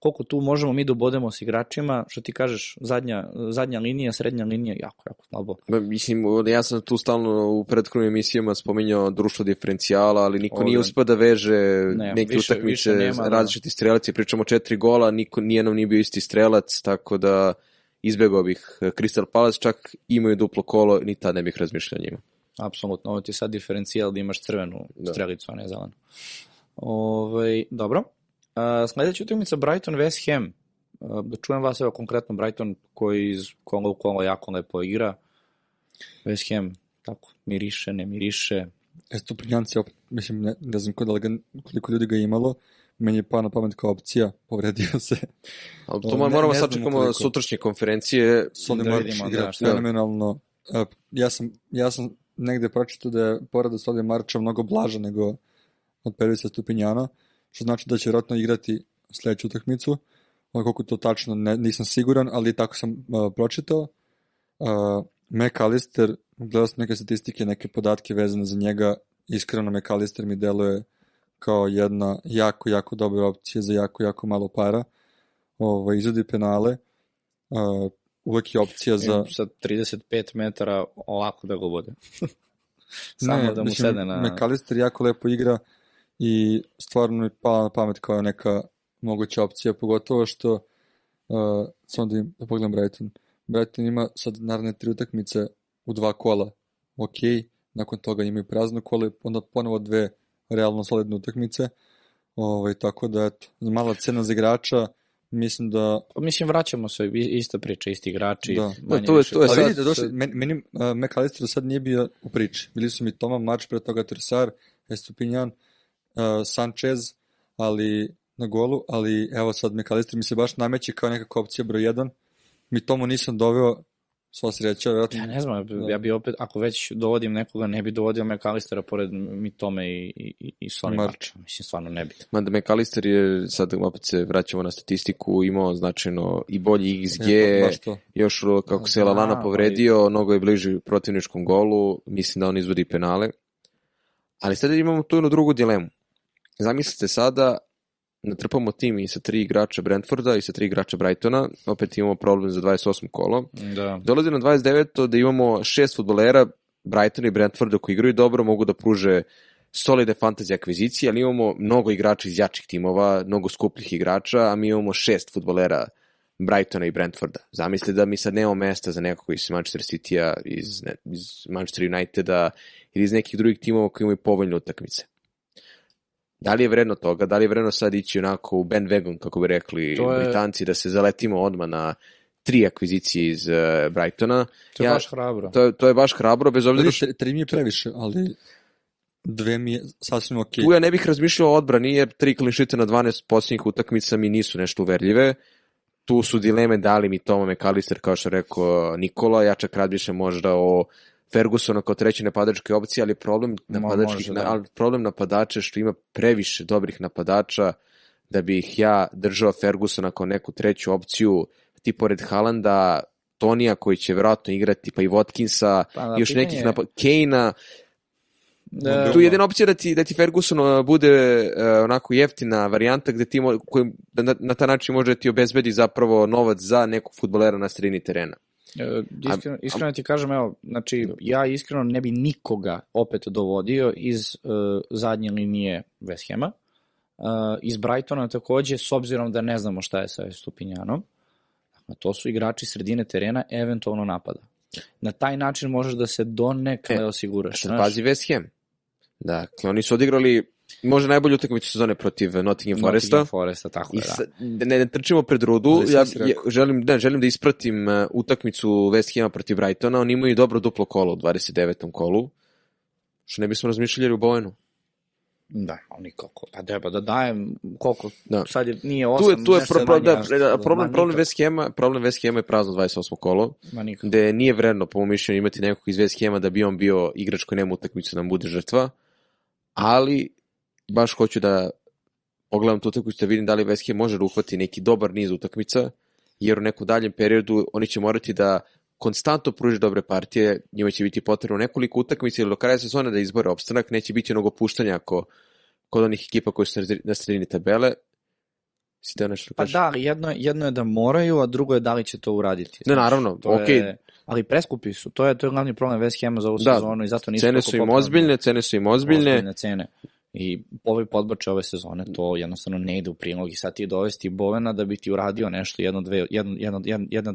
koliko tu možemo mi da obodemo s igračima, što ti kažeš, zadnja, zadnja linija, srednja linija, jako, jako slabo. Mislim, ja sam tu stalno u prethodnim emisijama spominjao društvo diferencijala, ali niko Ovdje. nije uspio da veže ne, neke više, utakmice, više nema, da. različiti strelaci, pričamo četiri gola, niko, nijednom nije bio isti strelac, tako da izbegao bih Crystal Palace, čak imaju duplo kolo, ni tad ne bih razmišljao njima. Apsolutno, ovo ti je sad diferencijal da imaš crvenu da. strelicu, a ne zelenu. Ove, ovaj, dobro, Uh, sledeća utakmica Brighton West Ham. Uh, da čujem vas evo konkretno Brighton koji iz u kola jako lepo igra. West Ham tako miriše, ne miriše. Estupinjanci, mislim, ne, ne znam koliko, koliko ljudi ga imalo, meni je pa na pamet kao opcija, povredio se. Ali to ne, moramo sad čekamo sutrašnje konferencije. Soli da Marč igra da, fenomenalno. Uh, ja sam, ja sam negde pročitao da je povreda Soli Marča mnogo blaža nego od Perisa Stupinjana. Uh, što znači da će vjerojatno igrati sledeću utakmicu. Koliko to tačno ne, nisam siguran, ali tako sam uh, pročitao. Uh, McAllister, gledao sam neke statistike, neke podatke vezane za njega. Iskreno McAllister mi deluje kao jedna jako, jako dobra opcija za jako, jako malo para. Ovo, ovaj, izvodi penale. Uh, uvek je opcija za... Sa 35 metara ovako da go bude. Samo ne, da mu mislim, sede na... McAllister jako lepo igra i stvarno mi pala na pamet kao neka moguća opcija, pogotovo što uh, sam da, im, da pogledam Brighton. Brighton ima sad naravne tri utakmice u dva kola. Ok, nakon toga imaju prazno kole, onda ponovo dve realno solidne utakmice. Ovaj, tako da, eto, mala cena za igrača, mislim da... Pa mislim, vraćamo se, ista priča, isti igrači. Da, da to je, to je sad... Vidite, došli, meni, meni uh, McAllister sad nije bio u priči. Bili su mi Toma Mač, pre toga Trsar, Estupinjan, uh, Sanchez, ali na golu, ali evo sad McAllister mi se baš nameće kao nekakva opcija broj 1. Mi tomu nisam doveo sva sreća, vjerojatno. Ja ne znam, ja bi opet, ako već dovodim nekoga, ne bi dovodio McAllistera pored Mitome i, i, i Sonny Marča. Mislim, stvarno ne bi. Mada McAllister je, sad opet se vraćamo na statistiku, imao značajno i bolji XG, E, pa baš to. još kako se Da, Lalana ali- povredio, mnogo je bliži protivničkom golu, mislim da on izvodi penale. Ali sada imamo tu jednu drugu dilemu. Zamislite sada, natrpamo tim i sa tri igrača Brentforda i sa tri igrača Brightona, opet imamo problem za 28. kolo. Da. Dolazi na 29. da imamo šest futbolera Brightona i Brentforda koji igraju dobro, mogu da pruže solide fantasy akvizicije, ali imamo mnogo igrača iz jačih timova, mnogo skupljih igrača, a mi imamo šest futbolera Brightona i Brentforda. Zamislite da mi sad nemamo mesta za nekog iz Manchester City-a, iz, ne, iz Manchester Uniteda ili iz nekih drugih timova koji imaju povoljne utakmice. Da li je vredno toga? Da li je vredno sad ići onako u bandwagon, kako bi rekli To je- Britanci, da se zaletimo odmah na tri akvizicije iz uh, Brightona? To je Ja- baš hrabro. To je, to je baš hrabro, bez obzira tri, tri mi je previše, ali dve mi je sasvim okej. tu ja ne bih razmišljao o odbrani, jer tri klinšite na 12 posljednjih utakmica mi nisu nešto uverljive. Tu su dileme da li mi Toma McAllister, kao što je rekao Nikola, ja čak razmišljam možda o Fergusona kao treće napadačke opcije, ali problem napadačkih, može, da. ali problem napadača je što ima previše dobrih napadača da bih ja držao Fergusona kao neku treću opciju, ti pored Halanda, Tonija koji će verovatno igrati, pa i Watkinsa, Pa da, još nekih napad... Kejna, Da, tu je jedina opcija da ti, da ti Ferguson uh, bude uh, onako jeftina varijanta gde ti mo, koji, da na, na taj način može da ti obezbedi zapravo novac za nekog futbolera na sredini terena. E, Iskreno, iskreno ti kažem, evo, znači, ja iskreno ne bi nikoga opet dovodio iz uh, zadnje linije West Hama, uh, iz Brightona takođe, s obzirom da ne znamo šta je sa Stupinjanom. Dakle, to su igrači sredine terena, eventualno napada. Na taj način možeš da se donekle E, osiguraš. Sad pazi West Ham. Dakle, oni su odigrali možda najbolju utakmicu sezone protiv Nottingham Foresta. Nottingham Foresta, tako da. ne, ne trčimo pred rudu, ja, ja, želim, ne, želim da ispratim uh, utakmicu West Hama protiv Brightona, oni imaju dobro duplo kolo u 29. kolu, što ne bismo razmišljali u Bojenu. Da, oni koliko, pa treba da dajem koliko, Da. sad je, nije osam, Tu je, tu je pro, pro, da, da, problem, problem West Hama, problem West Hama je prazno 28. kolo, gde nije vredno, po mom mišljenju, imati nekog iz West Hama da bi on bio igrač koji nema utakmicu da nam bude žrtva, ali baš hoću da pogledam tu utakmicu da vidim da li West Ham može da uhvati neki dobar niz utakmica, jer u nekom daljem periodu oni će morati da konstantno pruži dobre partije, njima će biti potrebno nekoliko utakmica ili do kraja sezone da izbore opstanak, neće biti mnogo puštanja ako kod onih ekipa koji su na sredi- na sredini tabele. Si teo nešto da Pa da, jedno, jedno je da moraju, a drugo je da li će to uraditi. Ne, naravno, To okej. je, ali preskupi su, to je, to je glavni problem West Hama za ovu Da, sezonu i zato nisu Cene su im ozbiljne, cene su im ozbiljne. Ozbiljne cene. I ovi podbače ove sezone, to jednostavno ne ide u prilog i sad ti dovesti Bovena da bi ti uradio nešto jedno, dve, jedno, jedno, jedno,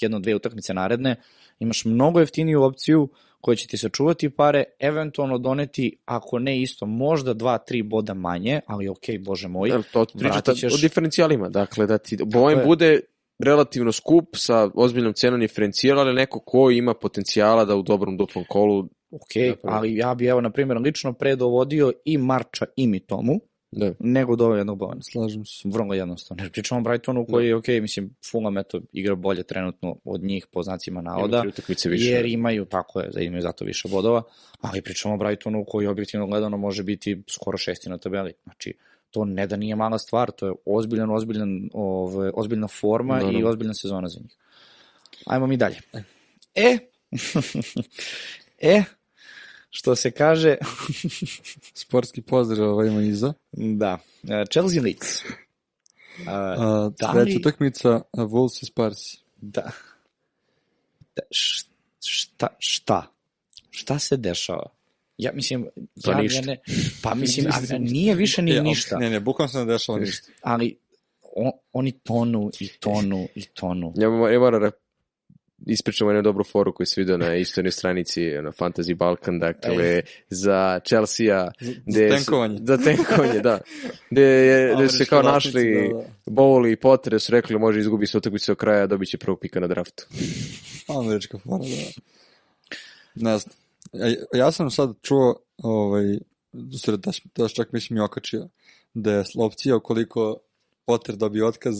jedno, dve utakmice naredne, imaš mnogo jeftiniju opciju koja će ti sačuvati pare, eventualno doneti, ako ne isto, možda dva, tri boda manje, ali okej, bože moj, Jel, to vratit ćeš- o diferencijalima, dakle da ti Bojen je. bude relativno skup sa ozbiljnom cenom diferencijala, ali neko ko ima potencijala da u dobrom duplom kolu ok, Zapravo. ali ja bi evo, na primjer, lično predovodio i Marča i Mitomu, da. nego do jednog Bovena. Slažem se. Vrlo jednostavno. Ne pričamo o Brightonu koji je, ok, mislim, Fulham eto, igra bolje trenutno od njih po znacima Ima navoda, utakmice više. jer imaju, tako je, da imaju zato više bodova, ali pričamo o Brightonu koji objektivno gledano može biti skoro šesti na tabeli. Znači, to ne da nije mala stvar, to je ozbiljan, ozbiljan, ove, ozbiljna forma Da, da. i ozbiljna sezona za njih. Ajmo mi dalje. E, e, što se kaže, Sportski pozdrav ovaj ima iza. da, e, Chelsea Leeds. A, da treća li- utakmica a, Wolves i Sparsi. Da. da šta, šta? Šta se dešava? Ja mislim, Pa ja, ništa. ja ne, pa mislim, a, nije više ni E, ali- ništa, Ne, ne, bukvalno se ne dešava ništa. ali on, oni tonu i tonu i tonu. Ja, ja moram da ispričamo jednu dobru foru koju se vidio na istornoj stranici na Fantasy Balkan, dakle, za Chelsea-a. su- tenkovanje. Za tenkovanje, da. Gde, je, gde su se kao našli da, da. Bowley i Potter, su rekli može izgubi se utakmicu do kraja, dobit će prvog pika na draftu. Američka fora, da. Ne znam. Ja, ja sam sad čuo, ovaj, da, da čak mislim i okačio, da je opcija ukoliko Potter dobije otkaz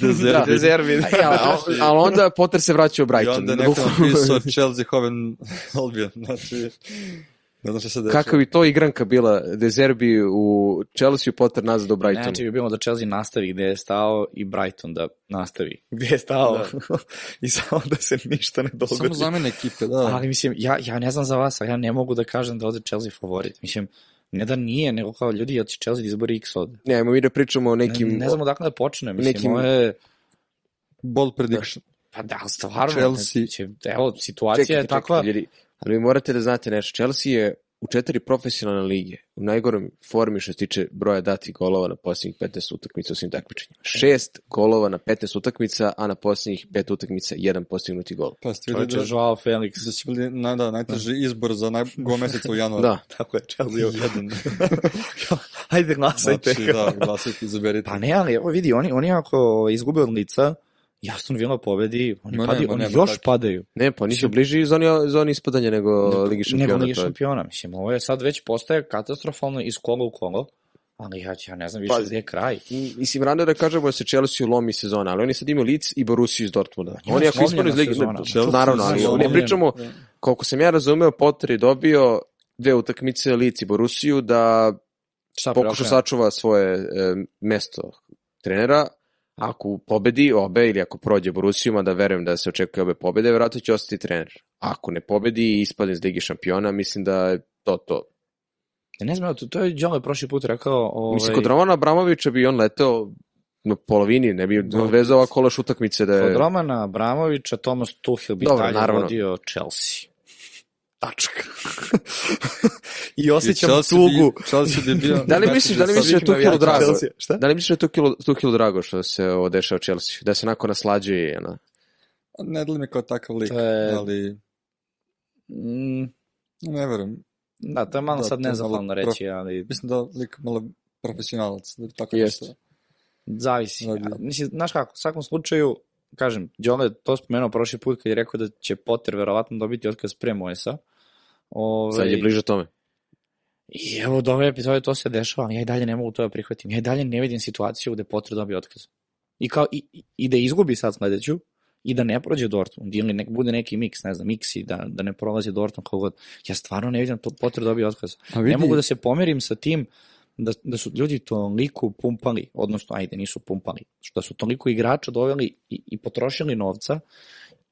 Dezerbi. Da, Dezerbi. E, ali, ali onda Potter se vraća u I Brighton. onda je neko napisao Chelsea Hoven Albion. Znači, ne znam što se dešava. Kakav bi to igranka bila Dezerbi u Chelsea, Potter nazad u Brightonu. Znači bi bilo da Chelsea nastavi gde je stao i Brighton da nastavi gde je stao i samo da se ništa ne dogodi. Samo zamene ekipe, da. Ali mislim, ja, ja ne znam za vas, ali ja ne mogu da kažem da ovde Chelsea favorit. Mislim, ne da nije, nego kao ljudi, jel će Chelsea da izbori X ovde? Ne, ajmo mi da pričamo o nekim... Ne, ne znam odakle da počne, mislim, nekim- ovo je... Bold prediction. Pa da, stvarno, Chelsea- Će, evo, situacija je takva... ljudi, ali vi morate da znate nešto. Chelsea je u četiri profesionalne lige u najgorom formi što se tiče broja datih golova na posljednjih 15 utakmica u svim takmičenjima. Šest golova na 15 utakmica, a na posljednjih pet utakmica jedan postignuti gol. Pa ste vidjeli da, Joao Felix. da su bili na, da, najteži izbor za naj, go meseca u januaru. Da, Tako je, Chelsea. Jedan. Ajde, glasajte. Znači, da, glasajte, izaberite. Pa ne, ali evo vidi, oni, oni ako izgube od lica, Aston Villa pobedi, oni, Ma padi, nema, oni nema, još tako. padaju. ne, pa nisu bliži zoni, zoni ispadanja nego Ligi šampiona. Nego Ligi šampiona. Mislim, ovo je sad već postaje katastrofalno iz kola u kolo, ali ja, ja ne znam više Pazi. gde je kraj. Mislim, rano da kažemo da se Chelsea lomi sezona, ali oni sad imaju Leeds i Borussia iz Dortmunda. Ima Oni ako ispanu iz Ligi, sezona. ne, naravno, ali ne slomljena. pričamo, koliko sam ja razumeo, Potter je dobio dve utakmice Leeds i Borussiju da Šta pokuša sačuva svoje e, mesto trenera, ako pobedi obe ili ako prođe Borussijuma, da verujem da se očekuje obe pobede, vjerojatno će ostati trener. Ako ne pobedi i ispadne iz Ligi šampiona, mislim da je to to. Ne znam, to, to je Đole prošli put rekao... Ovaj, Mislim, kod Romana Abramovića bi on leteo na polovini, ne bi odvezao ova kolaš utakmice da je... Kod Romana Abramovića, Thomas Tuchel bi Dobro, dalje naravno. vodio Chelsea. Tačka. I osjećam Chelsea tugu. Bi, Chelsea bi bio... Da li misliš, da li misliš da je Sad Tuchelu drago? Šta? Da li misliš da je Tuchelu, Tuchelu drago što se ovo dešava Chelsea? Da se nakon naslađuje, ono? Ne dali mi kao takav lik, To je- ali Mm, ne verujem. da, to je malo Da, sad to je nezahvalno malo reći, ali Mislim da lik malo profesionalac. Da bi tako nešto- zavisi. Da, da. Mislim, znaš kako, u svakom slučaju, kažem, Đole je to spomenuo prošli put kad je rekao da će Potter verovatno dobiti otkaz pre Moesa. Ove, Sad je bliže tome. I evo, do ove epizode to se dešava, ali ja i dalje ne mogu to da prihvatim. Ja i dalje ne vidim situaciju gde Potter dobije otkaz. I, kao, i, i- da izgubi sad sledeću, i da ne prođe Dortmund, ili nek bude neki miks, ne znam, miksi, da, da ne prolazi Dortmund kako god. Ja stvarno ne vidim Potter dobije otkaz. A vidi, Ne mogu da se pomerim sa tim da, da su ljudi toliko pumpali, odnosno, ajde, nisu pumpali, što su toliko igrača doveli i, i potrošili novca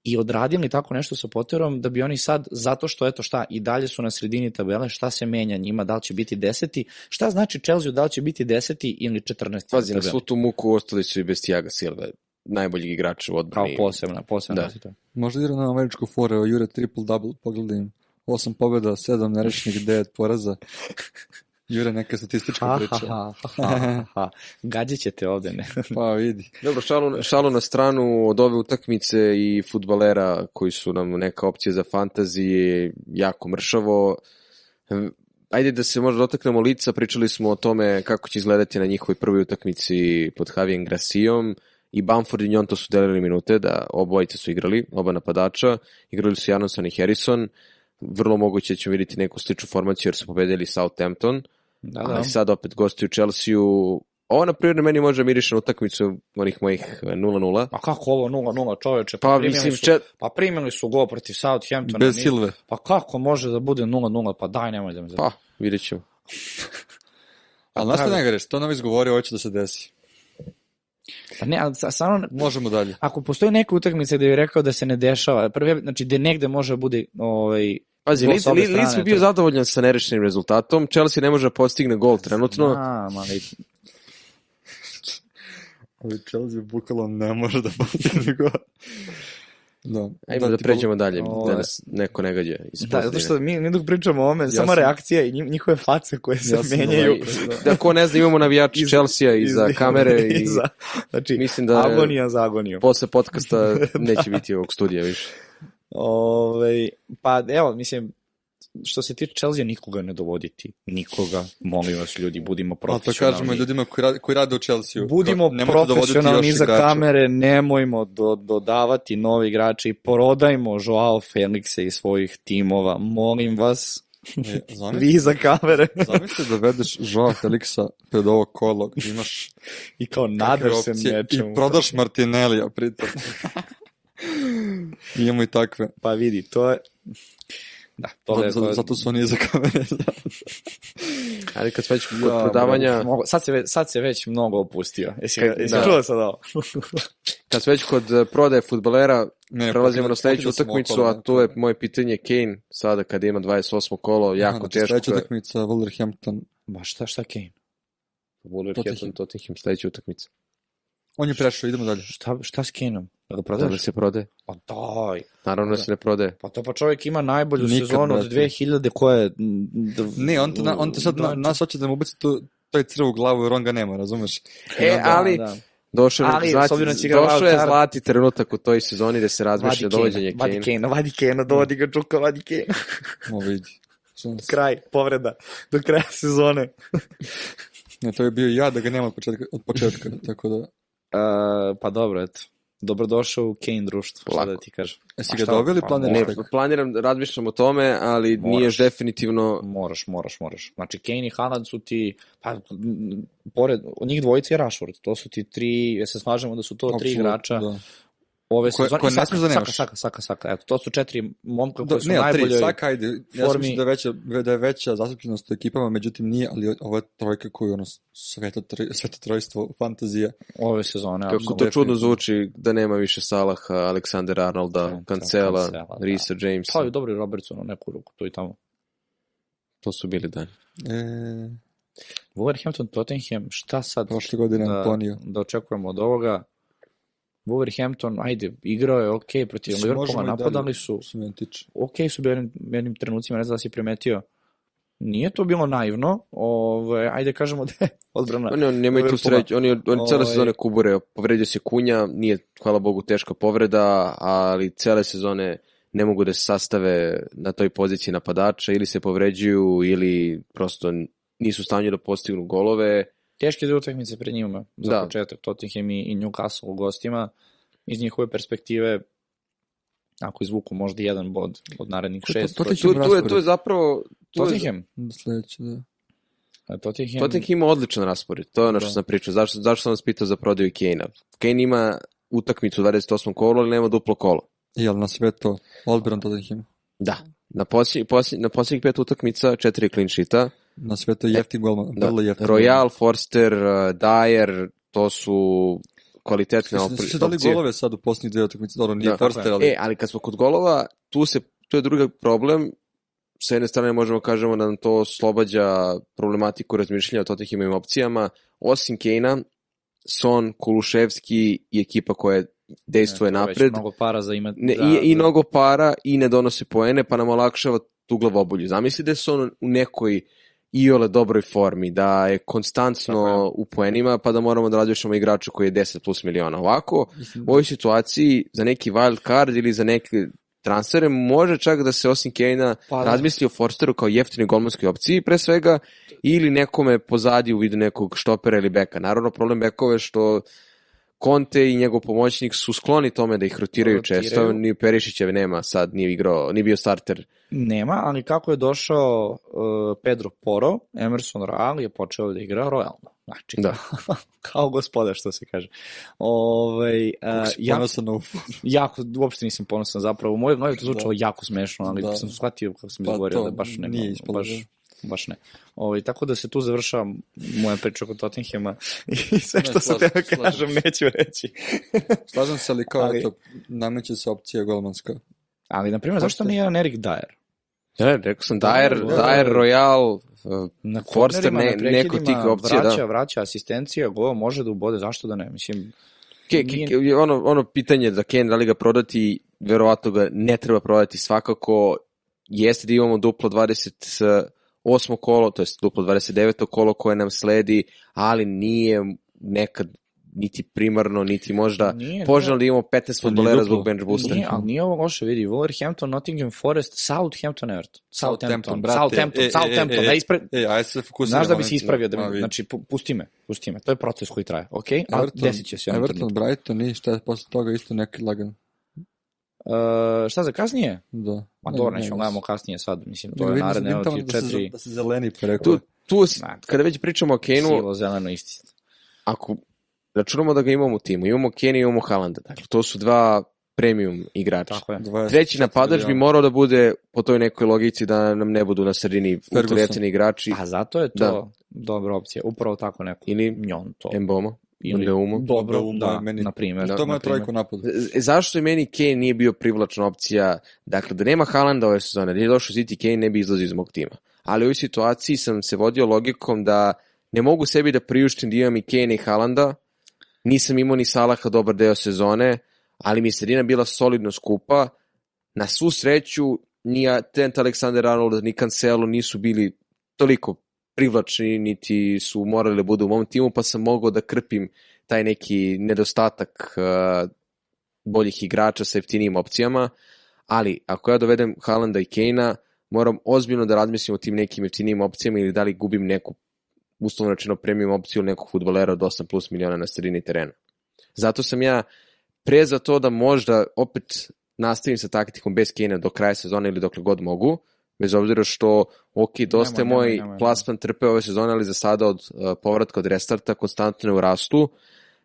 i odradili tako nešto sa Potterom da bi oni sad, zato što eto šta, i dalje su na sredini tabele, šta se menja njima, da li će biti deseti, šta znači Chelsea da li će biti deseti ili 14. Pazi, na svu tu muku ostali su i bez Tiaga Silva, najboljeg igrača u Kao odbrani. posebna, posebna Da. situacija. Možda igra na američku fore, o Jure triple double, pogledaj im. Osam pobjeda, sedam nerešenih, devet poraza. Jure neka statistička Ha, priča. ha, ha, ha, ha. Gađit ćete ovde, ne? Pa vidi. Dobro, šalu, šalu na stranu od ove utakmice i futbalera koji su nam neka opcija za fantazije, jako mršavo. Ajde da se možda dotaknemo lica, pričali smo o tome kako će izgledati na njihovoj prvoj utakmici pod Javijem Grasijom i Bamford i Njonto su delili minute, da obojice su igrali, oba napadača, igrali su Janonson i Harrison, vrlo moguće da ćemo vidjeti neku sličnu formaciju jer su pobedili Southampton, Da, da. ali sad opet gostuju Chelsea-u. Ovo na primjer meni može miriše na utakmicu onih mojih e, 0-0. Pa kako ovo 0-0 čoveče? Pa primili mislim, su, čet... pa primili su gol protiv Southamptona. Bez ni- Silve. Pa kako može da bude 0-0? Pa daj, nemoj da me pa vidjet ćemo. Ali znaš što ne gareš, to nam izgovorio, hoće da se desi. Pa ne, ali sa- stvarno, Možemo dalje. ako postoji neka utakmica gde je rekao da se ne dešava, prve, znači gde negde može da bude ovaj, Pazi, Gol Leeds Leeds bi bio to- zadovoljan sa nerešenim rezultatom, Chelsea ne može da postigne gol trenutno. Znam, ali Ali Chelsea bukvalno ne može da postigne go. Da. Ajmo da, ti pređemo dalje, Ovo da je- nas neko ne gađe iz Da, zato što mi, mi dok pričamo o ovome, samo sam- reakcija i nji- njihove face koje se Ja menjaju. ovaj- Da ko ne zna, imamo navijači Chelsea iza iz- kamere i iza. Znači, mislim da agonija za agoniju. posle podcasta neće biti ovog studija više. Ove, pa evo, mislim, što se tiče Chelsea, nikoga ne dovoditi. Nikoga. Molim vas, ljudi, budimo A to profesionalni. kažemo ljudima koji rade, koji rade u Chelsea. Budimo profesionalni iza kamere, nemojmo do, dodavati nove igrače i prodajmo Joao Felixe iz svojih timova. Molim vas, E, zamisli, Vi iza kamere. zamisli da vedeš Joao Felixa pred ovo kolo, imaš I kao nadaš se nečemu. i prodaš Martinellija pritom. Imamo i takve. Pa vidi, to je... Da, to je... Zato, to- zato su oni iza kamere. Ali kad već kod Ja, prodavanja, Mnogo, sad, se, ve- sad se već mnogo opustio. Jesi, ga, jesi Da. čuo sad ovo? kad već kod eh, prodaje futbolera, Ne, prelazimo pokida- na sledeću utakmicu, okolo, a to je moje pitanje Kane, sada kada ima 28. kolo, jako znači, teško. Sledeća je- utakmica Wolverhampton. Ma šta, šta Kane? Wolverhampton, Tottenham. Tottenham, sledeća utakmica. On je prešao, idemo dalje. Šta, šta s Kaneom? Da ga Da li se prodaje? Pa daj. Naravno da se ne prodaje. Pa to pa čovjek ima najbolju Nikad, sezonu od brate. 2000 koje... m, d- Ne, on te, na, on te sad na, da, nas hoće da mu ubaci to, taj crv u glavu jer on ga nema, razumeš? E, da, ali da. došao, Ali, znači, s obzirom da došao je zlati trenutak u toj sezoni da se razmišlja dovođenje Kane, vadi Kane. Vadi Kane, dovodi ga Čuka, vadi Kane. Mo vidi. Kraj, povreda, do kraja sezone. Ne, to je bio ja da ga nema od početka, od početka tako da... Uh, pa dobro, eto. Dobrodošao u Kane društvo, šta Lako. da ti kažem. Jesi ga šta? doveli Pa planiraš Ne, planiram, razmišljam o tome, ali Moraš. nije definitivno... Moraš, moraš, moraš. Znači, Kane i Haaland su ti, pa, pored, od njih dvojice je Rashford. To su ti tri, ja se slažemo da su to tri Apsolutno, igrača Da. Ove Koje- sezone. koje ne Saka, smiješ da Saka, nemaš. Saka, Saka, Saka. Eto, to su četiri momka Do, koji su ne, ali tri, najbolje... svaka ajde. Ja sam formi- mislim da je veća, da je veća zastupljenost u ekipama, međutim nije, ali ovo je trojka koju ono sveto, troj, sveto trojstvo, fantazija. ove sezone. Kako apsolutno. to čudno zvuči da nema više Salaha, Aleksandra Arnolda, Cancela, Cancela, Cancela, da. Risa Jamesa. Pa i dobro i Robertson u neku ruku, tu i tamo. To su bili dani. E, Wolverhampton, Tottenham, šta sad prošle godine da, Antonio. da očekujemo od ovoga? Wolverhampton, ajde, igrao je ok protiv Liverpoola, napadali su, ok su bili jednim, jednim trenucima, ne znam da si primetio. Nije to bilo naivno, ove, ajde kažemo da je odbrana. Oni, oni nemaju tu sreću, oni, oni cele Ovaj- sezone kubure, povredio se Kunja, nije, hvala Bogu, teška povreda, ali cele sezone ne mogu da se sastave na toj poziciji napadača, ili se povređuju, ili prosto nisu u stanju da postignu golove. Teške dve utakmice pred njima, za Da. početak, Tottenham i, i Newcastle u gostima. Iz njihove perspektive, ako izvuku možda jedan bod od narednih to- šest, to- to, to- Tu, tu, je, tu je zapravo... Tu je, Tottenham, Sledeće, da. a Tottenham, Tottenham ima odličan raspored, to je ono što Da. sam pričao. Zašto, zašto sam vas pitao za prodaju Kane-a? Kane ima utakmicu u 28. kolo, ali nema duplo kolo. Ali na sve to, odbran Tottenham. Da. Na posljednjih, posljednjih, na posljednjih pet utakmica, četiri clean sheeta, Na sve to jeftin golman, Da. vrlo jeftin. Royal, Forster, uh, Dyer, to su kvalitetne opri- se dali opcije. golove sad u posljednjih dve utakmice, dobro, nije Da. Forster, ali... E, ali kad smo kod golova, tu se, to je drugi problem. Sa jedne strane možemo kažemo da nam to oslobađa problematiku razmišljanja o Tottenhamovim opcijama. Osim Kejna, Son, Kuluševski i ekipa koja dejstvuje Ne, to je napred. Mnogo para za imati. Ne, da, i, I da. mnogo para i ne donose poene, pa nam olakšava tu glavobulju. Zamisli da je on u nekoj iole dobroj formi, da je konstantno u poenima, pa da moramo da razmišljamo igraču koji je 10 plus miliona. Ovako, u ovoj situaciji za neki wild card ili za neke transfere može čak da se osim Kane-a Pa da. razmisli o Forsteru kao jeftinoj golmanskoj opciji pre svega ili nekome pozadi u vidu nekog štopera ili beka. Naravno problem bekova je što Conte i njegov pomoćnik su skloni tome da ih rotiraju, Rotiraju. često, ni Perišićev nema sad, nije igrao, nije bio starter. Nema, ali kako je došao uh, Pedro Poro, Emerson Royal je počeo da igra royalno. Znači, Da. kao gospoda, što se kaže. Ovaj, uh, jako, ponosan na jako, uopšte nisam ponosan zapravo. Moje, moje to zvučalo jako smešno, ali Da. sam shvatio kako sam Pa izgovorio to da baš ne. nije ispalo, baš, da. Baš ne. Ovaj, tako da se tu završava moja priča oko Tottenhema i sve Ne, što sam slažem se, slažem kažem neću reći. Slažem se, ali kao, Ali- eto, nameće se opcija golmanska. Ali, na primjer, zašto Forster. nije jedan Erik Dyer? Da, rekao sam Dyer, Da, da, Dyer, da. Royal, uh, Na Forster, kornerima, ne, na neko tih opcija, vraća, da. vraća asistencija, go, može da ubode, zašto da ne? Mislim, Ke, ke, ke, ono, ono pitanje za Kane, da li ga prodati, verovatno ga ne treba prodati svakako. Jeste da imamo duplo 28. kolo, to je duplo 29. kolo koje nam sledi, ali nije nekad niti primarno, niti možda Nije, poželjno da imamo 15 To nije futbolera zbog bench boosta. Nije, ali nije ovo loše, vidi, Wolverhampton, Nottingham Forest, Southampton, Everton. Southampton, brate. Southampton, E, e, Southampton, e, e, da ispred... E, ajde se fokusiramo. Znaš da bi se ispravio, da bi, znači, pu- pusti me, pusti me, to je proces koji traje, ok? Everton, desit će se Everton. Brighton i šta je posle toga isto neki lagan. Uh, šta za kasnije? Da. Pa Ne, dobro, ne, nećemo ne, gledamo kasnije sad, mislim, to je vidim, naredne, tamo ti da se, četiri da se zeleni pa rekao. Tu, tu, Ne. kada već pričamo o Kane-u, sivo, zeleno, isti. ako računamo da ga imamo u timu, imamo Kane i imamo Haalanda, dakle to su dva premium igrača. Tako je. 24 Treći napadač bi morao da bude po toj nekoj logici da nam ne budu na sredini ultrajeftini igrači A zato je to Da. dobra opcija, upravo tako neko. ili Njon to. Emboma. Ili Mbeumo. dobro, Mbeumo da, meni- na primjer. To je na moja primjer. trojka u napadu. E, Zašto je meni Kane nije bio privlačna opcija? Dakle, da nema Haalanda ove sezone, da je došao City, Kane ne bi izlazio iz mog tima. Ali u ovoj situaciji sam se vodio logikom da ne mogu sebi da priuštim da imam i Kane i Haalanda, nisam imao ni Salaha dobar deo sezone, ali mi je sredina bila solidno skupa. Na svu sreću, ni Trent Alexander-Arnold, ni Cancelo nisu bili toliko privlačni, niti su morali da budu u mom timu, pa sam mogao da krpim taj neki nedostatak uh, boljih igrača sa jeftinijim opcijama, ali ako ja dovedem Haalanda i Kejna, moram ozbiljno da razmislim o tim nekim jeftinijim opcijama ili da li gubim neku uslovno rečeno premium opciju nekog futbolera od 8 plus miliona na sredini terena. Zato sam ja pre za to da možda opet nastavim sa taktikom bez Kejna do kraja sezone ili dokle god mogu, bez obzira što, ok, dosta je moj nemoj, nemoj. plasman trpeo ove sezone, ali za sada od uh, povratka od restarta konstantno je u rastu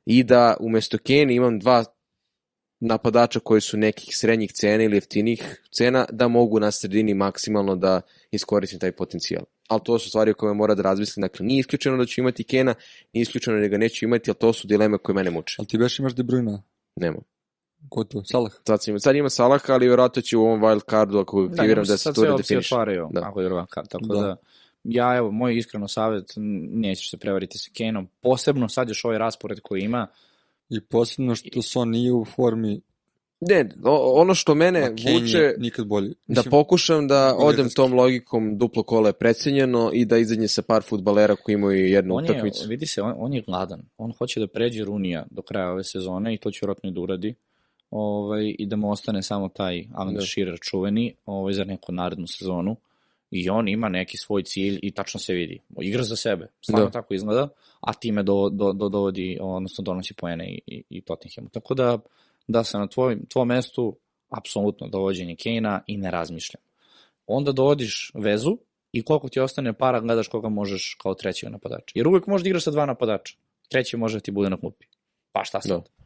i da umesto Kane imam dva napadača koji su nekih srednjih cena ili jeftinih cena, da mogu na sredini maksimalno da iskoristim taj potencijal. Ali to su stvari o kojima mora da razmislim. Dakle, nije isključeno da ću imati Kena, nije isključeno da ga neću imati, ali to su dileme koje mene muče. Ali ti beš imaš De Bruyne. Nema. Ko je to? Salah. Sad, sam, sad ima Salaha, ali vjerojatno će u ovom wild cardu, ako ga aktiviram, da, njemu se sad to sve opcije redefiniše. otvaraju, Da. ako je druga karta, tako Da. da. ja evo, moj iskreno savjet, nećeš se prevariti sa Kaneom, posebno sad još ovaj raspored koji ima, I posebno što Son nije u formi, Ne, ono što mene Kane vuče... je nikad bolji. Da pokušam da Bolje odem da- tom logikom duplo kola je precenjeno i da izađe sa par futbalera koji imaju jednu on je, utakmicu. vidi se, on, on je gladan, on hoće da pređe Runija do kraja ove sezone i to će vjerojatno i da uradi, ovaj, i da mu ostane samo taj Alan Da. Shearer čuveni ovaj, za neku narednu sezonu i on ima neki svoj cilj i tačno se vidi. Igra za sebe, stvarno Da. tako izgleda, a time do, do, do, dovodi, odnosno donosi poene i, i, i Tottenhamu. Tako da, da se na tvoj, tvojom mestu apsolutno dovođenje Kejna i ne razmišljam. Onda dovodiš vezu i koliko ti ostane para gledaš koga možeš kao trećeg napadača. Jer uvek možeš da igraš sa dva napadača. Treći može da ti bude na klupi. Pa šta sad? Da.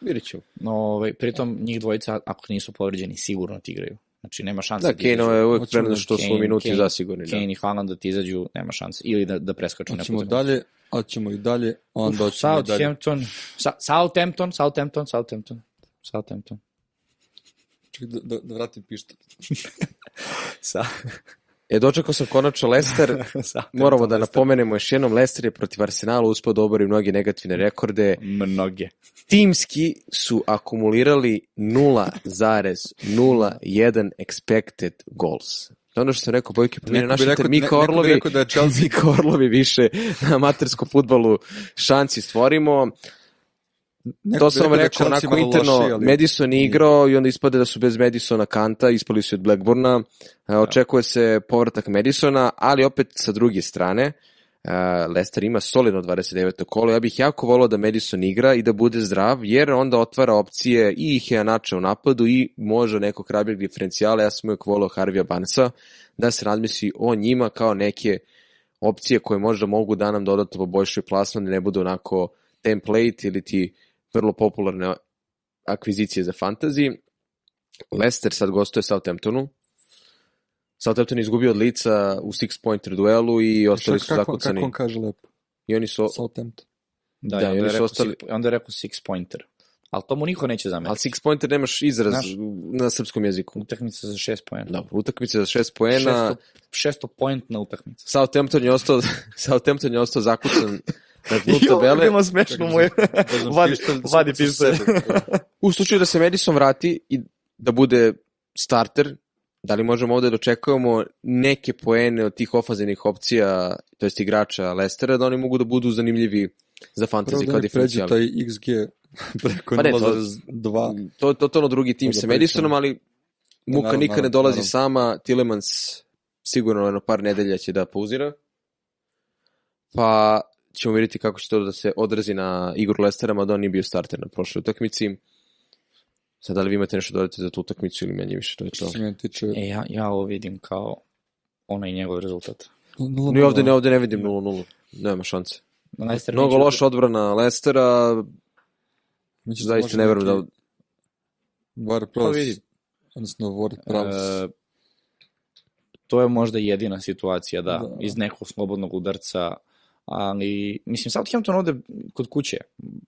Vidjet ću. No, ovaj, pritom njih dvojica, ako nisu povređeni, sigurno ti igraju. Znači, nema šanse Da, ti Kane je uvek Hoćemo spremno da što su Kane- minuti Kane- zasigurni. Da. Kane i Haaland da ti izađu, nema šanse. Ili da, da preskaču neku Hoćemo utakmicu. dalje, ali ćemo i dalje, onda hoćemo i dalje. Southampton, Sa, Southampton, Southampton, Southampton, Southampton. Čekaj da, da, da vratim pištolj. Sa, E, dočekao sam konačno. Southampton, Moramo da Leicester. napomenemo još jednom, Leicester je protiv Arsenala uspio da obori mnoge negativne rekorde. Mnoge. Timski su akumulirali 0,01 expected goals. To ono što sam rekao, Bojke, pomijene Neko naš bi rekao- Mika neko bi Orlovi, rekao da je Chelsea- Mika Orlovi više na amaterskom futbolu šanci stvorimo. Neko to sam vam da je rekao, onako interno, ali- Madison je igrao i onda ispade da su bez Madisona Kanta, ispali su od Blackburna, E, očekuje se povratak Madisona, ali opet sa druge strane, e, Leicester ima solidno 29. kolo, ja bih jako volao da Madison igra i da bude zdrav, jer onda otvara opcije i Heanača u napadu i može nekog hrabrijeg diferencijala, ja sam uvijek volao Harvija Barnesa, da se razmisli o njima kao neke opcije koje možda mogu da nam dodatno poboljšaju plasman, da ne budu onako template ili ti vrlo popularne akvizicije za fantasy. Leicester sad gostuje Southamptonu. Southampton je izgubio od lica u six pointer duelu i ostali su kako, zakucani. kako on kaže lepo? I oni su, Southampton. Da, Da, da i onda, oni je su ostali- six, onda je rekao six pointer. Ali to mu niko neće ali zameriti. six pointer nemaš izraz Znaš. na srpskom jeziku. Utakmica za šest poena. Dobro, utakmice za šest poena. Šesto, šesto pointna utakmica. Southampton je ostao, Southampton je ostao zakucan na dnu tabele. smešno moje. Vadi- vadi pištolj. U slučaju da se Madison vrati i da bude starter, da li možemo ovde da očekujemo neke poene od tih ofanzivnih opcija, to jest igrača Lestera, da oni mogu da budu zanimljivi za Prvo fantasy da kao ne pređe diferencijal. taj XG preko Pa ne, to- 0,2. To je totalno drugi tim To da sa. Madisonom, ali Muka naravno, nikad ne dolazi naravno. sama, Tillemans sigurno jedno par nedelja će da pauzira. Pa ćemo vidjeti kako će to da se odrazi na igru Lestera, mada on nije bio starter na prošloj utakmici. Sad, da li vi imate nešto dodati za tu utakmicu ili manje više, to je to. se mene tiče... E, ja, ja ovo vidim kao onaj njegov rezultat. Ni ovde, ne, ovde ne vidim 0-0. Nema šanse. Leicester Mnogo loša odbrana Lestera, Mislim zaista ne verujem da... Var Pa odnosno Ward Prowse. E, to je možda jedina situacija, da, Da. iz nekog slobodnog udarca, ali, mislim, Southampton ovde kod kuće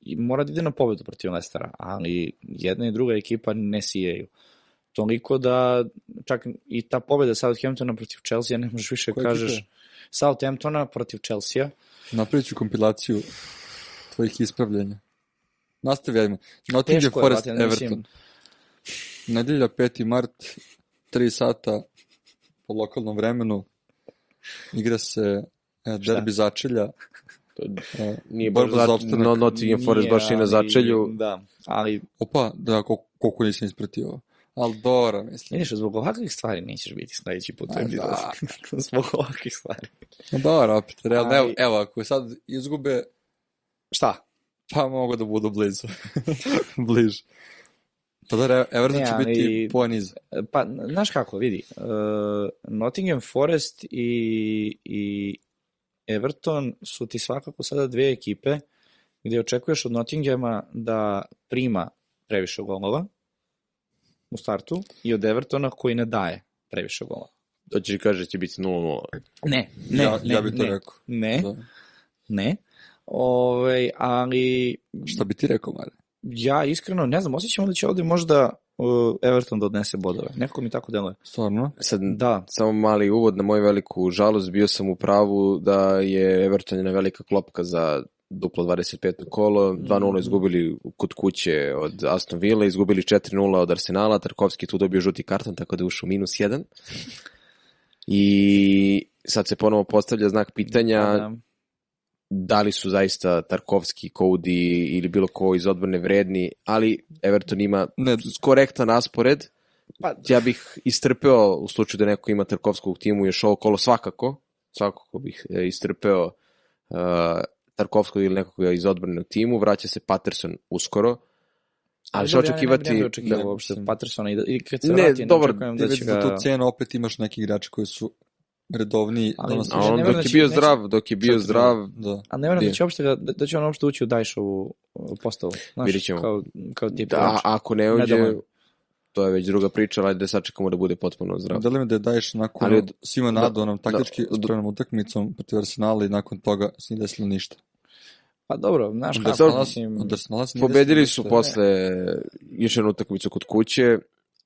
i mora da ide na pobedu protiv Leicestera, ali jedna i druga ekipa ne sijaju. Toliko da čak i ta pobeda Southamptona protiv Chelsea, ne možeš više Koje kažeš ekipe? Southamptona protiv Chelsea, Napravit ću kompilaciju tvojih ispravljenja. Nastavljajmo. Nottingham Teško je, Forest mislim- Everton. Nedelja 5. mart, 3 sata po lokalnom vremenu. Igra se derbi začelja. E, Nije baš borba za opstanak. no, Nottingham Forest Nije, baš i na ali- začelju. Da, ali Opa, da, koliko, koliko nisam ispratio. Ali dobro, mislim. vidiš, zbog ovakvih stvari nećeš biti sledeći put. to bilo. da. zbog ovakvih stvari. No, dobro, opet, realno, Ali- evo, evo, ako sad izgube, Šta? pa mogu da budu blizu. Bliže. Pa da, Everton Ne, će ali- biti poniz. Pa, znaš kako, vidi, uh, Nottingham Forest i, i Everton su ti svakako sada dve ekipe gde očekuješ od Nottinghama da prima previše golova u startu i od Evertona koji ne daje previše golova. Hoćeš i kaže da će biti 0-0. Ne, ne, ja, ne, ja bih to ne, rekao. ne, Da. ne. Ove, ali Šta bi ti rekao, Mare? ja iskreno ne znam, osjećam da će ovde možda Everton da odnese bodove. Nekako mi tako deluje. Stvarno? Sad, Da, samo mali uvod na moju veliku žalost, bio sam u pravu da je Everton jedna velika klopka za duplo 25. kolo, 2-0 izgubili kod kuće od Aston Villa, izgubili 4-0 od Arsenala, Tarkovski tu dobio žuti karton, tako da je ušao minus 1. I sad se ponovo postavlja znak pitanja da, da li su zaista Tarkovski, Cody ili bilo ko iz odbrane vredni, ali Everton ima Ne, korektan raspored. Pa- ja bih istrpeo u slučaju da neko ima Tarkovskog u timu još ovo kolo svakako, svakako bih e, istrpeo uh, Tarkovskog ili nekoga iz odbrane u timu, vraća se Patterson uskoro, ali će dobro, očekivati... Ja ne, ne bih očekivao da, uopšte mislim. Pattersona i, da, i kad se Ne, vrati, ne dobar, očekujem da će za ga... tu cenu opet imaš neki igrači koji su ne dok verujem da je će- bio neće- zdrav, dok je bio zdrav, Da. A ne verujem Je. da će, uopšte ga, da, da će on uopšte ući u Dajšovu uh, postavu. Znaš. Kao, kao tip da, ako ne Ne uđe, deluje. to je već druga priča, ali da sačekamo da bude potpuno zdrav. Da li mi da je daješ nakon Ali ali, od- svima da- nadu onom taktički da- spremnom utakmicom protiv Arsenala i nakon toga se nije desilo ništa. Pa dobro, znaš Od kako, mislim... Arsenala se Pobedili su posle još jednu utakmicu kod kuće,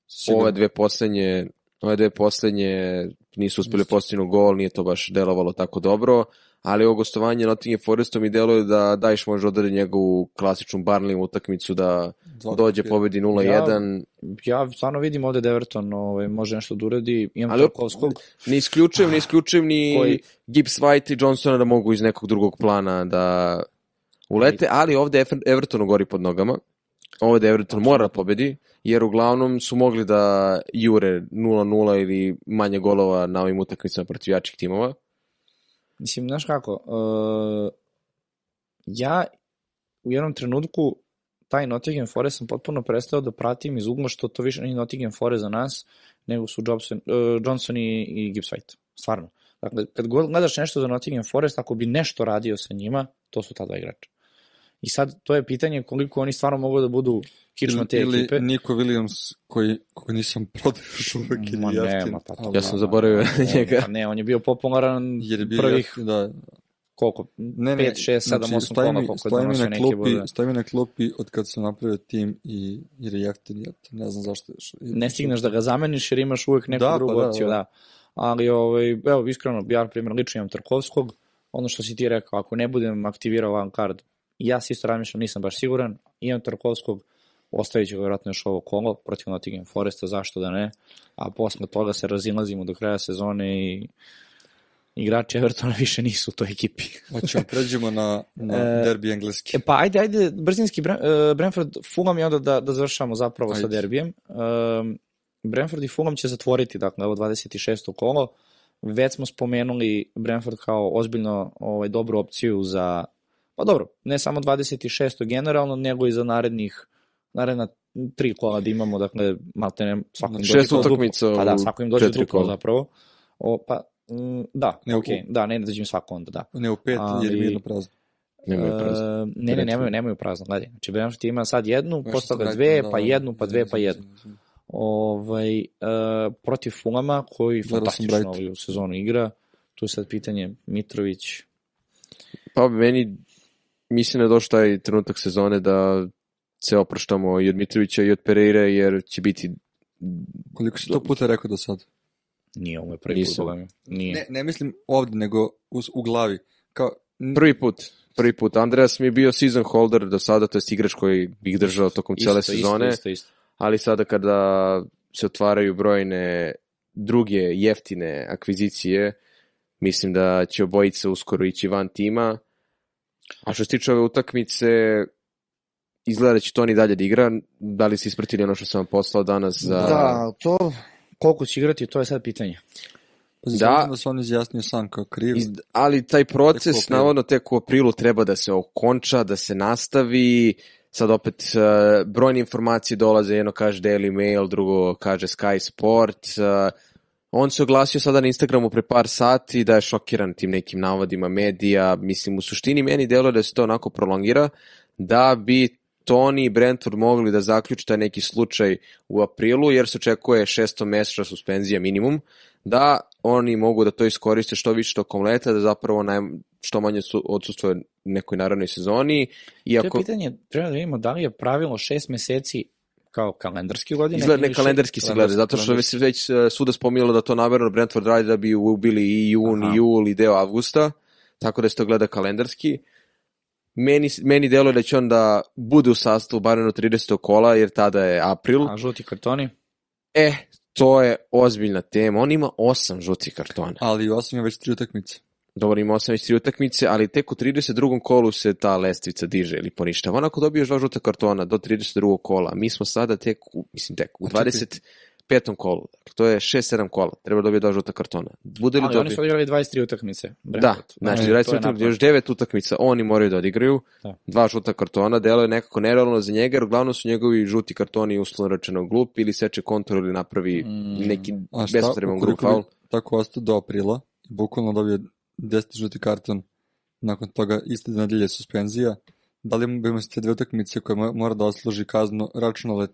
Sigurno. ove dve poslednje ove dve poslednje nisu uspeli postignu gol, nije to baš delovalo tako dobro, ali ovo gostovanje Nottingham Forestom mi deluje da Daješ može odredi njegovu klasičnu Barnley utakmicu da Dva dođe pobedi 0-1. Ja stvarno vidim ovde da Everton ovaj, može nešto da uradi. Imam Ali- Tarkovskog. Ne isključujem, ne isključujem ni Koji- Gibbs White i Johnsona da mogu iz nekog drugog plana da ulete, ali ovde Evertonu gori pod nogama. Ovde Everton mora da pobedi, jer uglavnom su mogli da jure 0-0 ili manje golova na ovim utakmicama protiv jačih timova. Mislim, znaš kako, uh, ja u jednom trenutku taj Nottingham Forest sam potpuno prestao da pratim iz ugla što to više nije Nottingham Forest za nas, nego su Jobson, uh, Johnson i, i Gibbs White. Stvarno. Dakle, kad gledaš nešto za Nottingham Forest, ako bi nešto radio sa njima, to su ta dva igrača. I sad, to je pitanje koliko oni stvarno mogu da budu kičma te ili, ekipe. Ili Nico Williams koji, koji nisam prodao još uvek ili Ma jeftin. ma pa to- Ja sam zaboravio njega. Pa ne, on je bio popularan Jer je bio prvih, jeftin, da. koliko, Ne, ne, 5, 6, 7, 8 stoji kola, koliko je stoji donosio na neke klupi, bodove. stoji mi na klupi od kad sam napravio tim i, jer je jeftin, jeftin, ne znam zašto još. ne stigneš da ga zameniš jer imaš uvek neku Da, pa drugu da, opciju, da. da. Ali, ovaj, evo, iskreno, ja, na primjer, lično imam Tarkovskog, ono što si ti rekao, ako ne budem aktivirao van card, ja se isto razmišljam, nisam baš siguran, imam Tarkovskog, ostavit ću vjerojatno još ovo kolo protiv Nottingham Foresta, zašto da ne, a posle toga se razilazimo do kraja sezone i igrači Evertona više nisu u toj ekipi. Hoćemo pređemo na, na E, derbi engleski. E pa ajde, ajde, brzinski uh, Brentford, Fulham i onda da, da završamo zapravo sa Ajde. derbijem. Um, Brentford i Fulham će zatvoriti, dakle, ovo 26. kolo. Već smo spomenuli Brentford kao ozbiljno ovaj, dobru opciju za, pa dobro, ne samo 26. generalno, nego i za narednih naredna tri kola da imamo, dakle, malte ne, svakom Znači, dođe šest duplo. utakmica Pa da, u svakom im dođe četiri duplo kola. zapravo. O, pa, mm, da, Ne, u- okej, da, ne, ne dođe im svako onda, da. Ne u pet, Ali- jer mi je jedno prazno. Nemaju prazno. E, ne, ne, nemaju, nemaju prazno, gledaj. Znači, Brentford ima sad jednu, posle toga sam dve, pa da, jednu, pa dve, pa jednu. Ovaj, e, protiv Fulama, koji fantastično ovu sezonu igra. Tu je sad pitanje Mitrović. Pa meni mislim da je došao taj trenutak sezone da se opraštamo i od Mitrovića i od Pereire jer će biti Koliko si to puta rekao do sad? Nije ovo je prvi Nisam. put. Nije. Ne, ne mislim ovde, nego u, u glavi. Kao, prvi put. Prvi put. Andreas mi je bio season holder do sada, to je igrač koji bi ih držao tokom cele Isto, sezone, Isto, isto, isto. ali sada kada se otvaraju brojne druge jeftine akvizicije, mislim da će obojica uskoro ići van tima. A što se tiče ove utakmice, izgleda da će Toni dalje da igra. Da li ste ispratili ono što sam vam poslao danas za... Da, to koliko će igrati, to je sad pitanje. pa Da. da. da se on izjasnio sam kao kriv. Iz, ali taj proces, Tek navodno, tek u aprilu treba da se okonča, da se nastavi. Sad opet uh, brojne informacije dolaze, jedno kaže Daily Mail, drugo kaže Sky Sport. On se oglasio sada na Instagramu pre par sati da je šokiran tim nekim navodima medija. Mislim, u suštini meni deluje da se to onako prolongira, da bi Tony i Brentford mogli da zaključi taj neki slučaj u aprilu, jer se očekuje šestomesečna suspenzija minimum, da oni mogu da to iskoriste što više tokom leta, da zapravo naj, što manje su, odsustuje nekoj naravnoj sezoni. To Iako, je pitanje, treba da vidimo da li je pravilo šest meseci kao kalendarski godine. Izgleda ne kalendarski se gleda, zato što kalendarski. se već e, suda spominjalo da to namerno Brentford radi da bi ubili i jun, Aha. i jul, i deo avgusta, tako da se to gleda kalendarski. Meni, meni deluje da će on da bude u sastavu barem od 30. kola, jer tada je april. A žuti kartoni? E, to je ozbiljna tema. On ima osam žutih kartona. Ali osam je već tri utakmice. Dobro, ima osam već tri utakmice, ali tek u 32. kolu se ta lestvica diže ili poništava. Onako dobiješ dva žuta kartona do 32. kola. Mi smo sada tek, u, mislim tek, u A čekaj. 25. kolu. Dakle, to je 6-7 kola. Treba dobije dva žuta kartona. Bude li Ali oni dobio... su odigrali 23 utakmice. Da, Brentford. znači, to 20 je utakmica, napad. još devet utakmica oni moraju da odigraju, Da. dva žuta kartona, delo je nekako nerealno za njega, jer uglavnom su njegovi žuti kartoni uslovno rečeno glup ili seče kontur ili napravi Mm. neki bespotreban grup faul. tako ostao do aprila, bukvalno dobio 10 žuti karton, nakon toga iste nedelje suspenzija, da li bi mu se te dve utakmice koje mo- mora da osluži kaznu računale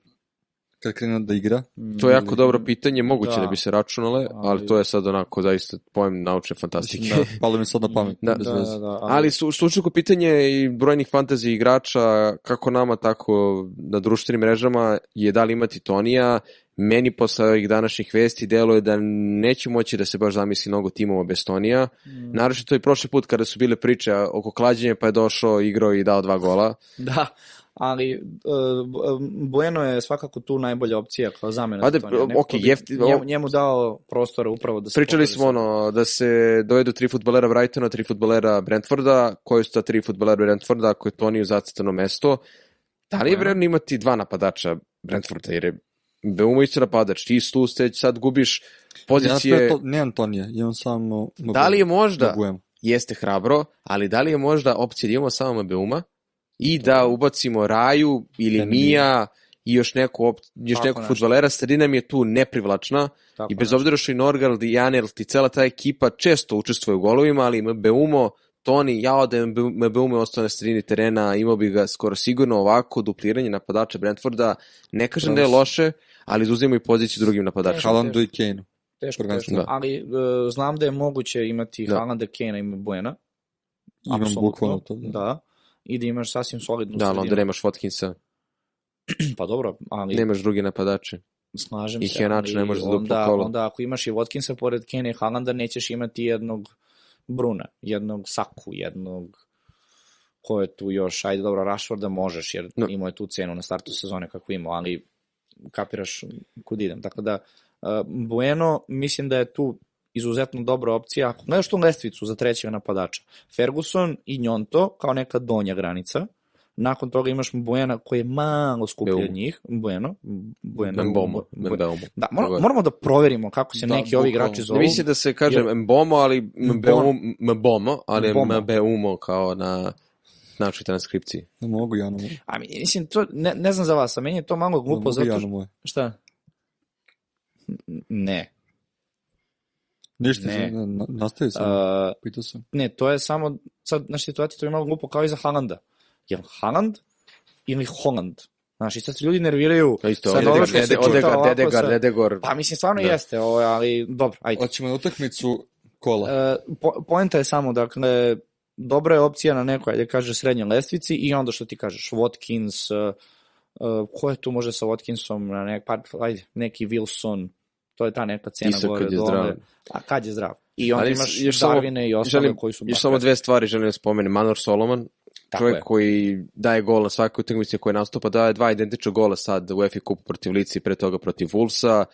kad krene da igra? To je jako Ili- dobro pitanje, moguće da, Da. bi se računale, ali, Ali- to je sad onako zaista pojem naučne fantastike. Da, palo mi sad na pamet, Da. bez Da, veze. da, da, Ali su slučajko pitanje i brojnih fantasy igrača, kako nama, tako na društvenim mrežama, je da li imati Tonija. Meni posle ovih današnjih vesti deluje da neće moći da se baš zamisli mnogo timova bez Tonija. Mm. Naravno i prošli put kada su bile priče oko klađenja pa je došao, igrao i dao dva gola. Da, ali uh, Bueno je svakako tu najbolja opcija kao zamena. Ajde, za Tonija. Bi jefti- njemu, njemu dao prostora upravo da se Pričali smo ono da se dovedu tri futbolera Brightona, tri futbolera Brentforda, koji su ta tri futbolera Brentforda ako je Toniju zacrtano mesto. Da li je vredno imati dva napadača Brentforda, jer je Beumo isto napadač, ti tu ste sad gubiš Ja pozicije, sve to, ne Antonija, imam samo... da li je možda, Mabuema. jeste hrabro, ali da li je možda opcija da imamo samo Beuma i da ubacimo Raju ili Benny Mija i još neku, op, još neku futbolera, sredina mi je tu neprivlačna, Tako I bez obzira što i Norgard i Janelt i cela ta ekipa često učestvuje u golovima, ali Mbeumo, Toni, jao da je Mbeumo ostao na sredini terena, imao bi ga skoro sigurno ovako, dupliranje napadača Brentforda, ne kažem da je loše, ali izuzimo i poziciju drugim napadačima. Haalandu i Kane. Teško, teško. Ali uh, znam da je moguće imati Da. da. Haalanda, Kane i Buena. Imam bukvalno to. Da. Da. I da imaš sasvim solidnu Da, ali onda sredinu. nemaš Watkinsa, Pa dobro, ali nemaš drugi napadače. slažem I se. Henač ne može za duplo onda, kolo. Onda ako imaš i Watkinsa pored Kane i Haalanda, nećeš imati jednog Bruna, jednog Saku, jednog ko je tu još, ajde dobro, Rashforda možeš, jer no. imao je tu cenu na startu sezone kako imao, ali kapiraš kud idem. Tako da, Bueno, mislim da je tu izuzetno dobra opcija. Ako gledaš tu lestvicu za trećeg napadača, Ferguson i Njonto kao neka donja granica, nakon toga imaš Buena koji je malo skuplji od njih, Bueno, Bueno, Mbomo. Mbeumo. Da, mora, moramo da proverimo kako se Da, neki ovi igrači Ne zovu. mislim da se kaže Mbomo, ali Mbomo, ali Mbomo. Mbeumo kao na našoj transkripciji. Ne mogu ja na moje. A mi- mislim, to, ne, ne znam za vas, a meni je to malo Ne glupo mogu zato ja što... na moje. Šta? Ne. Ništa, Ne. ne. Na, nastavi sam, Uh, pitao sam. ne, to je samo, sad, znaš, situacija to je malo glupo kao i za Haalanda. Jel Haaland ili Holland? Znaš, i sad se ljudi nerviraju. A isto, Sad Odegar, Dede- Odegar, Dedegar, Dedegor. Pa mislim, stvarno Da. jeste, ovo, ali dobro, ajde. Hoćemo na utakmicu kola. E, po, poenta je samo, dakle, dobra je opcija na nekoj, ajde kaže, srednjoj lestvici i onda što ti kažeš, Watkins, uh, ko je tu može sa Watkinsom, na nek, pa, ajde, neki Wilson, to je ta neka cena Isto gore kad je dole. zdrav. A kad je zdrav? I onda Ali imaš još samo- Darwine i ostale želim- koji su... Još samo dve stvari želim da spomenem. Manor Solomon, Tako čovjek je. koji daje gol na svakoj utakmici koji nastupa, daje dva identična gola sad u FA Kupu protiv Lici, pre toga protiv Wolvesa.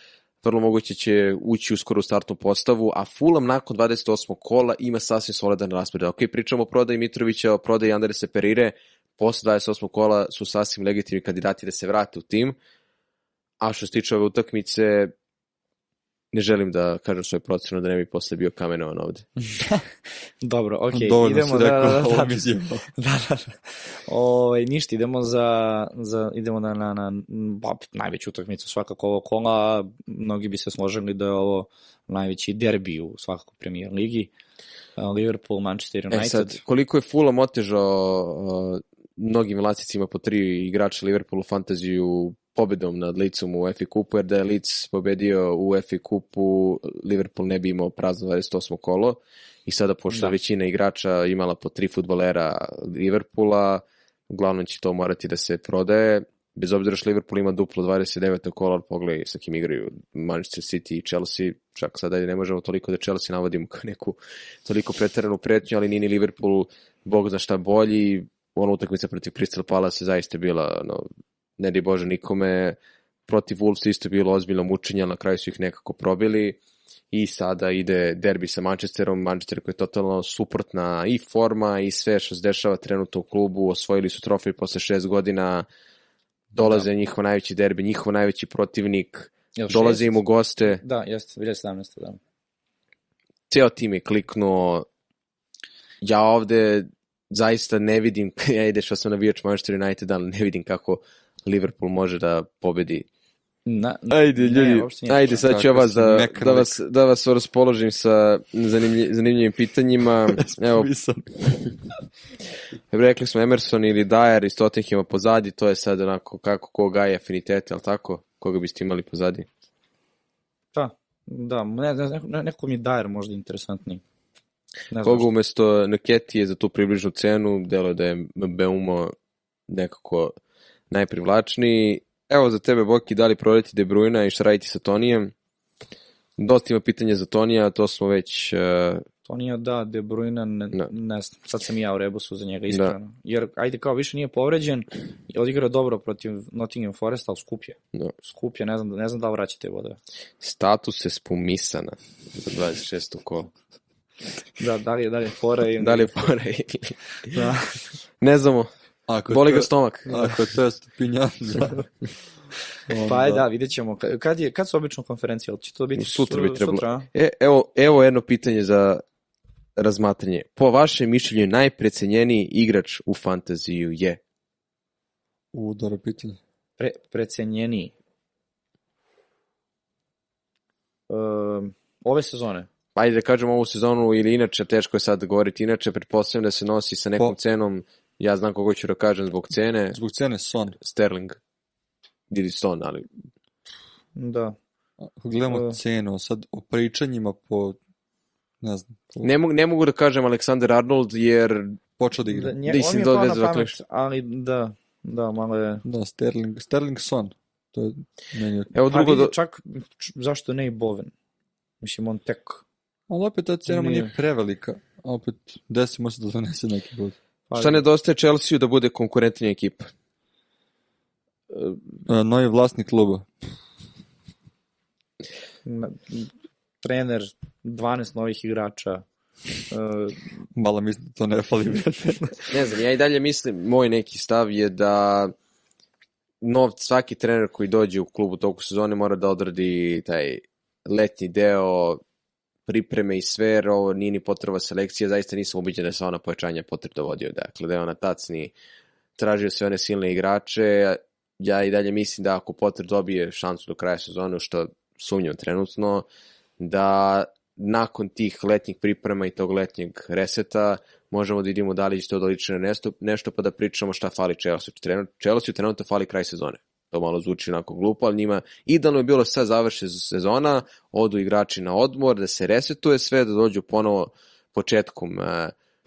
Vrlo moguće će ući uskoro u startnu postavu, a Fulham nakon 28. kola ima sasvim solidan raspored. Ok, pričamo o prodaji Mitrovića, o prodaji Andersa Perire, posle 28. kola su sasvim legitimni kandidati da se vrate u tim. A što se tiče ove utakmice, ne želim da kažem svoje procenu da ne bi posle bio kamenovan ovde. Dobro, ok, Dovoljno idemo si da... rekao, da, da, ovo da, mi je izjebao. da, da, da. Ovaj, ništa, idemo za, za idemo na, na, na pa, najveću utakmicu svakako ovo kola. Mnogi bi se složili da je ovo najveći derbi u svakako premier ligi. Liverpool, Manchester United. E sad, koliko je Fulham otežao uh, mnogim vlasnicima po tri igrača Liverpoolu fantaziju pobedom nad Licom u FA kupu, jer da je Lic pobedio u FA kupu, Liverpool ne bi imao prazno 28. kolo i sada pošto Da. većina igrača imala po tri futbolera Liverpoola, uglavnom će to morati da se prodaje, bez obzira što Liverpool ima duplo 29. kolo, ali pogledaj sa kim igraju Manchester City i Chelsea, čak sada ne možemo toliko da Chelsea navodimo kao neku toliko preteranu pretnju, ali nije ni Liverpool bog zna šta bolji, ona utakmica protiv Crystal Palace je zaista bila, no, ne di Bože nikome, protiv Wolves isto bilo ozbiljno mučenje, ali na kraju su ih nekako probili i sada ide derbi sa Manchesterom, Manchester koji je totalno suprotna i forma i sve što se dešava trenutno u klubu, osvojili su trofej posle šest godina, dolaze da. njihov najveći derbi, njihov najveći protivnik, Jel dolaze šest? im u goste, Da, jeste, 2017. Da. ceo tim je kliknuo, ja ovde zaista ne vidim, ja ideš što sam navijač Manchester United, ali ne vidim kako Liverpool može da pobedi. Na, Ajde, ne, ljudi, nije ajde, sad ću ja vas da, da, lik. vas, da vas raspoložim sa zanimlji, zanimljivim pitanjima. Evo, rekli smo Emerson ili Dyer iz Tottenhama pozadi, to je sad onako kako ko gaje afinitete, ali tako? Koga biste imali pozadi? Da, da, ne, ne, neko, neko mi je Dyer možda interesantniji. Ne Koga što. umesto Naketije za tu približnu cenu, delo da je Beumo nekako najprivlačniji. Evo za tebe, Boki, da li prodati De Bruyna i šta raditi sa Tonijem? Dosta ima pitanja za Tonija, to smo već... Uh, To nije da, De Bruyne, ne, Da. ne znam, sad sam ja u rebusu za njega, iskreno. Jer, ajde, kao više nije povređen, je odigrao dobro protiv Nottingham Foresta, ali skup je. da. Skup je, ne znam, ne znam da li vraćate bodove. Status je spumisana za 26. kolo. Da, da li je, da li je fora ili... Da li je fora ili... Da. Ne znamo, Ako boli to- ga stomak. Ako je to stupinjanja. Pa ajde, da, vidjet ćemo. Ka- Kad, je, kad su obično konferencije? Jel Će to biti Sutra bi trebalo. Sutra? E, evo, evo jedno pitanje za razmatranje. Po vašem mišljenju najprecenjeniji igrač u fantaziju je? U, dobro pitanje. Pre, precenjeniji. Um, ove sezone. Ajde da kažemo ovu sezonu ili inače, teško je sad govoriti inače, pretpostavljam da se nosi sa nekom Po- cenom, ja znam kogo ću da kažem zbog cene, Zbog cene Son. Sterling ili Stone, ali Da. Ako gledamo E. cenu, sad o pričanjima po, ne znam, po, ne mogu, ne mogu da kažem Alexander Arnold jer počeo da da igra. nje, Mislim, on mi je pao na pamet, ali da, da, malo je... Da, Sterling, Sterling Son. To je meni... evo Pa drugo, vidi, do, čak, zašto ne i Boven? Mislim, on tek... Ali opet ta cena mu nije Nije. prevelika. A opet, desi može da donese neki bod. Pa, šta nedostaje Chelsea da bude konkurentnija ekipa? E, novi vlasnik kluba. trener, 12 novih igrača. Uh, Malo mislim da to ne fali. Ne znam, ja i dalje mislim, moj neki stav je da nov, svaki trener koji dođe u klubu toku sezone mora da odradi taj letnji deo, pripreme i sve, jer ovo nije ni potreba selekcija, zaista nisam ubiđen da se ona pojačanja potreb dovodio, dakle, da je ona tacni tražio sve one silne igrače, ja i dalje mislim da ako Potter dobije šansu do kraja sezone, što sumnjam trenutno, da nakon tih letnjih priprema i tog letnjeg reseta možemo da vidimo da li će to liči na nešto, nešto pa da pričamo šta fali Chelsea. Chelsea trenutno fali kraj sezone. To malo zvuči onako glupo, ali njima idealno je bilo sve završe sezona, odu igrači na odmor, da se resetuje sve, da dođu ponovo početkom uh,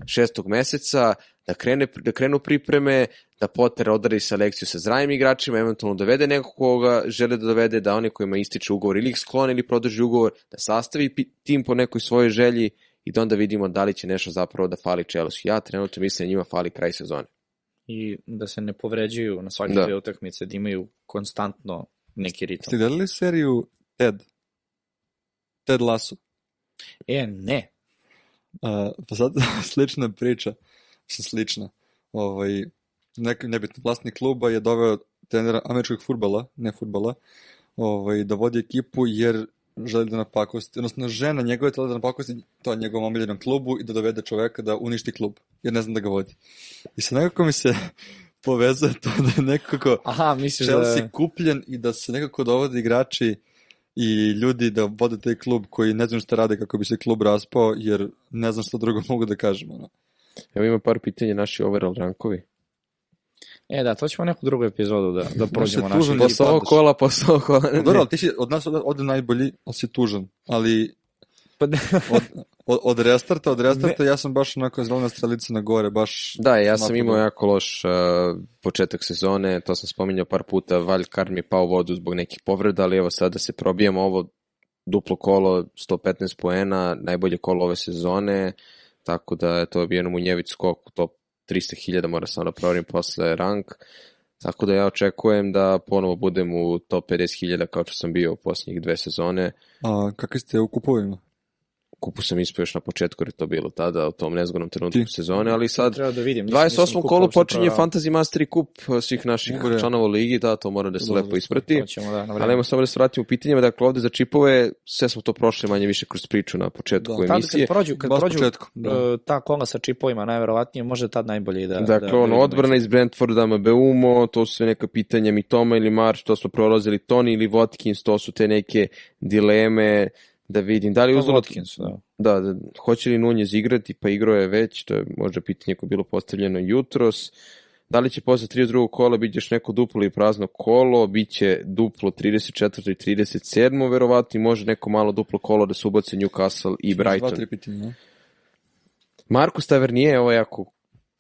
šestog meseca, da, krene, da krenu pripreme, da Potter odradi selekciju sa zdravim igračima, eventualno dovede nekog koga žele da dovede, da oni kojima ističe ugovor ili ih sklone ili produži ugovor, da sastavi tim po nekoj svojoj želji i da onda vidimo da li će nešto zapravo da fali Chelsea. Ja trenutno mislim da njima fali kraj sezone. I da se ne povređuju na svake Da. dve utakmice, da imaju konstantno neki ritam. Ste gledali seriju Ted? Ted Lasso. E, ne. Uh, pa sad slična priča, mislim slična. Ovaj, nek, nebitno, vlasnik kluba je doveo trenera američkog futbala, ne futbala, ovaj, da vodi ekipu jer želi da napakosti, odnosno žena njegove tela da napakosti to njegovom omiljenom klubu i da dovede čoveka da uništi klub, jer ne zna da ga vodi. I sad nekako mi se povezuje to da je nekako Aha, misliš Chelsea da... kupljen i da se nekako dovode igrači i ljudi da vode taj klub koji ne znam šta rade kako bi se klub raspao, jer ne znam šta drugo mogu da kažem. Ono. Evo ima par pitanja naši overall rankovi. E, da, to ćemo neku drugu epizodu da, da prođemo je Posle ovog kola, posle ovog kola. ne, Dobro, ti si od nas ode, ode najbolji, ali si tužan. Ali Pa ne, od, od, od restarta, od restarta ja sam baš onako zelena strelica na gore, baš... Da, ja sam imao da- jako loš uh, početak sezone, to sam spominjao par puta, Valjkar mi je pao u vodu zbog nekih povreda, ali evo sada se probijamo ovo duplo kolo, 115 poena, najbolje kolo ove sezone, tako da je to bio Munjević skok u top 300.000, mora sam da proverim posle rank, tako da ja očekujem da ponovo budem u top 50.000 kao što sam bio u posljednjih dve sezone, A, kakvi ste u kupovima? Kupu sam ispao još na početku jer je to bilo tada u tom nezgodnom trenutku Ti? sezone, ali sad treba da vidim. Nisam- nisam 28. kupao kolo počinje. Fantasy Master i kup uh, svih naših Dobro. članova u ligi, da, to mora da se lepo isprati. Ćemo, da, Ali ajmo samo da se vratimo u pitanjima, dakle ovde za čipove, sve smo to prošli manje više kroz priču na početku Da. Emisije. kad prođu, kad prođu početku, da. e, ta kola sa čipovima, najverovatnije, može tad najbolje i da... Dakle, da, ono, vidimo odbrana iz Brentforda, Mbeumo, to su sve neka pitanja Mitoma ili Marš, to smo prolazili, Toni ili Watkins, to su te neke dileme, da vidim, da li Pa uzelo... Watkins, da. Da, da, hoće li Nunez igrati, pa igrao je već, to je možda pitanje koje je bilo postavljeno jutros. Da li će posle 32. kola biti još neko duplo ili prazno kolo, bit će duplo 34. i 37. verovatno i može neko malo duplo kolo da se ubace Newcastle i Dva, Brighton. tri pitanja, ne? Markus Tavernije, ovo je jako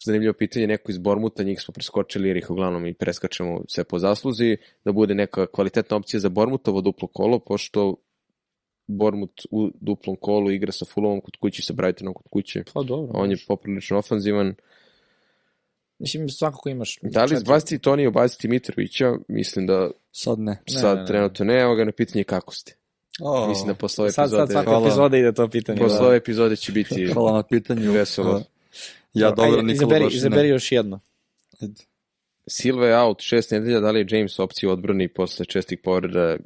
zanimljivo pitanje, neko iz Bormuta, njih smo preskočili jer ih uglavnom i preskačemo sve po zasluzi, da bude neka kvalitetna opcija za Bormutovo duplo kolo, pošto Bormut u duplom kolu igra sa Fulhamom kod kuće i sa Brightonom kod kuće. Pa dobro. On je poprilično ofanzivan. Mislim, svakako imaš... Da li četiri- izbaciti Toni i ubaciti Mitrovića? Mislim da Sad ne. Ne, sad ne, ne. trenutno ne, evo ga na pitanje kako ste. O, Mislim da posle ove Sad, sad epizode, svaka epizoda ide to pitanje. posle da. ove epizode će biti Hvala na pitanju. Veselo. Ja dobro, Ajde, Nikola izaberi, baš izaberi ne. još jedno. Ajde. Silva je out šest nedelja, da li je James opcija u odbrani posle čestih povreda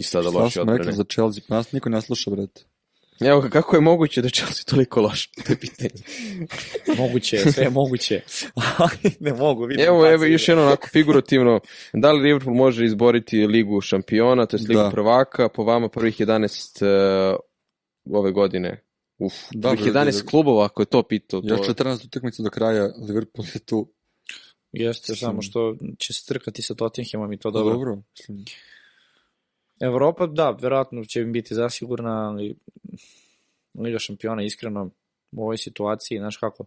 i sada Šta loše smo rekli odbrane? za Chelsea? Pa nas niko ne sluša, brate. Evo kako je moguće da je Chelsea toliko loš? To je pitanje. Moguće, je, sve je moguće. Ali ne mogu, vidim. Evo, evo još jedno onako figurativno. Da li Liverpool može izboriti ligu šampiona, to je ligu Da. prvaka, po vama prvih 11 uh, ove godine? Uf, Da, prvih bre, 11 da. klubova, ako je to pitao. To... Još 14 utakmica do kraja, Liverpool je tu. Jeste, samo što će se trkati sa Tottenhamom i to Dobro. dobro. dobro. Mislim, Evropa, da, verovatno će im biti zasigurna, ali Liga šampiona, iskreno, u ovoj situaciji, znaš kako,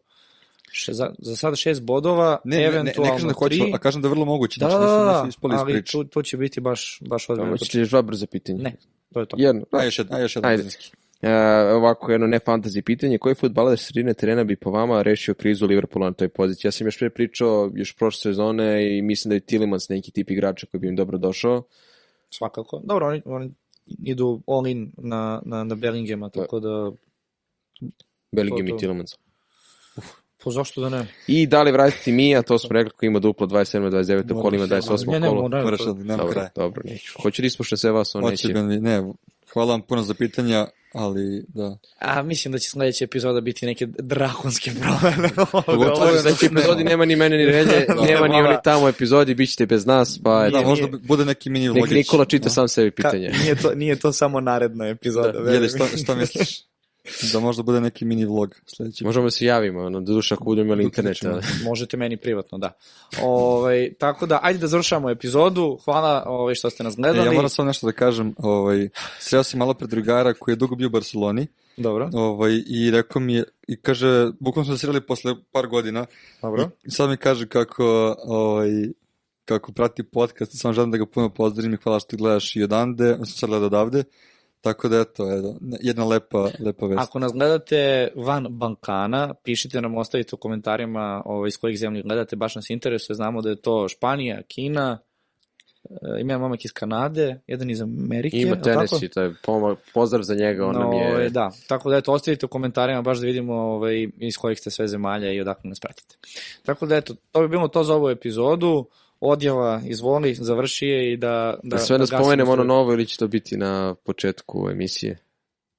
še, za, za sada šest bodova, ne, ne, ne, ne eventualno kažem da hoću, tri. a kažem da je vrlo moguće. Da, znači, da, da, ispali iz ali tu, tu će biti baš, baš. Tamo ćete još dva brza pitanja. Ne, to je to. Jedno. Aj, još jedno, još jedno. Ajde. Uh, ovako jedno ne fantasy pitanje, koji futbaler sredine terena bi po vama rešio krizu Liverpoola na toj poziciji? Ja sam još pre pričao još prošle sezone i mislim da je Tillemans neki tip igrača koji bi im dobro došao. Svakako. Dobro, oni, oni idu all in na, na, na Bellinghama, tako da, Bellingham i Tillemans. po zašto da ne? I da li vratiti Mija, to smo rekli ko ima duplo 27. 29. kolo ima 28. Ne, ne, kolo. ne, Moraš to- da nema Dobro, kraja. dobro, neću. Hoće li ispošne sve vas, on Hoće neće. da mi, ne, hvala vam puno za pitanja, ali da. A mislim da će sledeća epizoda biti neke drakonske promene. Pogotovo u sledećoj epizodi nema ni mene ni Relje, nema ni oni tamo epizodi, bit ćete bez nas, pa Da, možda nije. bude neki mini Nek vlogić. Nikola čita Da. sam sebi Ka- pitanje. nije, to, nije to samo naredna epizoda. Da, jeli, mi. šta, šta misliš? Da možda bude neki mini vlog sledeći. Možemo da se javimo, ono, da duša ako budemo imali internet. Uključimo. a- Možete meni privatno, da. Ovaj, tako da, ajde da završamo epizodu. Hvala ovaj, što ste nas E, gledali. ja moram samo nešto da kažem. Ovaj, sreo sam malo pred drugara koji je dugo bio u Barceloni Dobro, ovaj, i rekao mi je, i kaže, bukvalno smo se sreli posle par godina dobro. i sad mi kaže kako, ovaj, kako prati podcast, samo želim da ga puno pozdravim i hvala što gledaš i odande, sam sad gledao odavde, tako da eto, eto jedna lepa, lepa vest. Ako nas gledate van Bankana, pišite nam, ostavite u komentarima ovaj, iz kojih zemlji gledate, baš nas interesuje. Znamo da je to Španija, Kina, e, ima momak iz Kanade, jedan iz Amerike. Ima? Tennessee, to je pozdrav za njega, on nam No, ovaj, je... da, tako da eto, ostavite u komentarima baš da vidimo ovaj, iz kojih ste sve zemalja i odakle nas pratite. Tako da eto, to bi bilo to za ovu epizodu. Odjava, izvoli, završi je i da... Da sve da gasimo spomenemo ono struju. novo ili će to biti na početku emisije?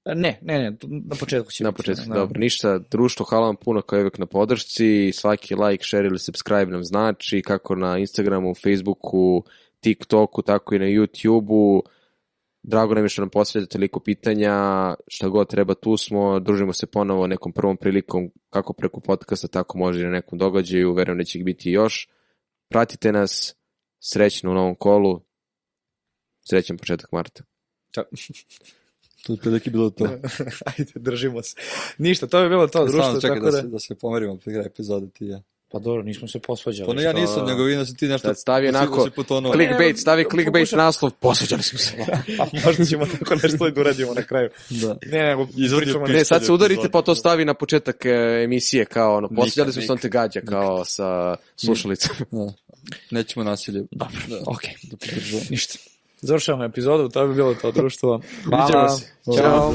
Ne, ne, ne, na početku će Na biti, početku, da. dobro. Ništa, društvo, hvala vam puno kao uvek na podršci. Svaki like, share ili subscribe nam znači, kako na Instagramu, Facebooku, TikToku, tako i na YouTubeu. Drago nam je što nam postavljate toliko pitanja, šta god treba tu smo, družimo se ponovo nekom prvom prilikom, kako preko podcasta, tako može i na nekom događaju, verujem da će ih biti još. Pratite nas, srećno u novom kolu, srećan početak marta. To je prilike bilo to. Ajde, držimo se. Ništa, to bi bilo to društvo, Samo čekaj tako da, da... se, da se pomerimo pre kraja epizode ti ja. Pa dobro, nismo se posvađali. Pa ne, ja što- nisam, nego vidim da si ti nešto... Stavi da onako da. Clickbait, stavi clickbait naslov, posveđali smo se. A možda ćemo tako nešto i da uradimo na kraju. Da. Ne, nego pričamo... Ne, sad se udarite pa to stavi na početak e, emisije kao ono, posveđali smo se on te gađa kao sa slušalicom. Da. Nećemo nasilje. Dobro, Da. okej. Da. Ništa. Završavamo epizodu, to bi bilo to društvo. Hvala. Ćao. Ćao.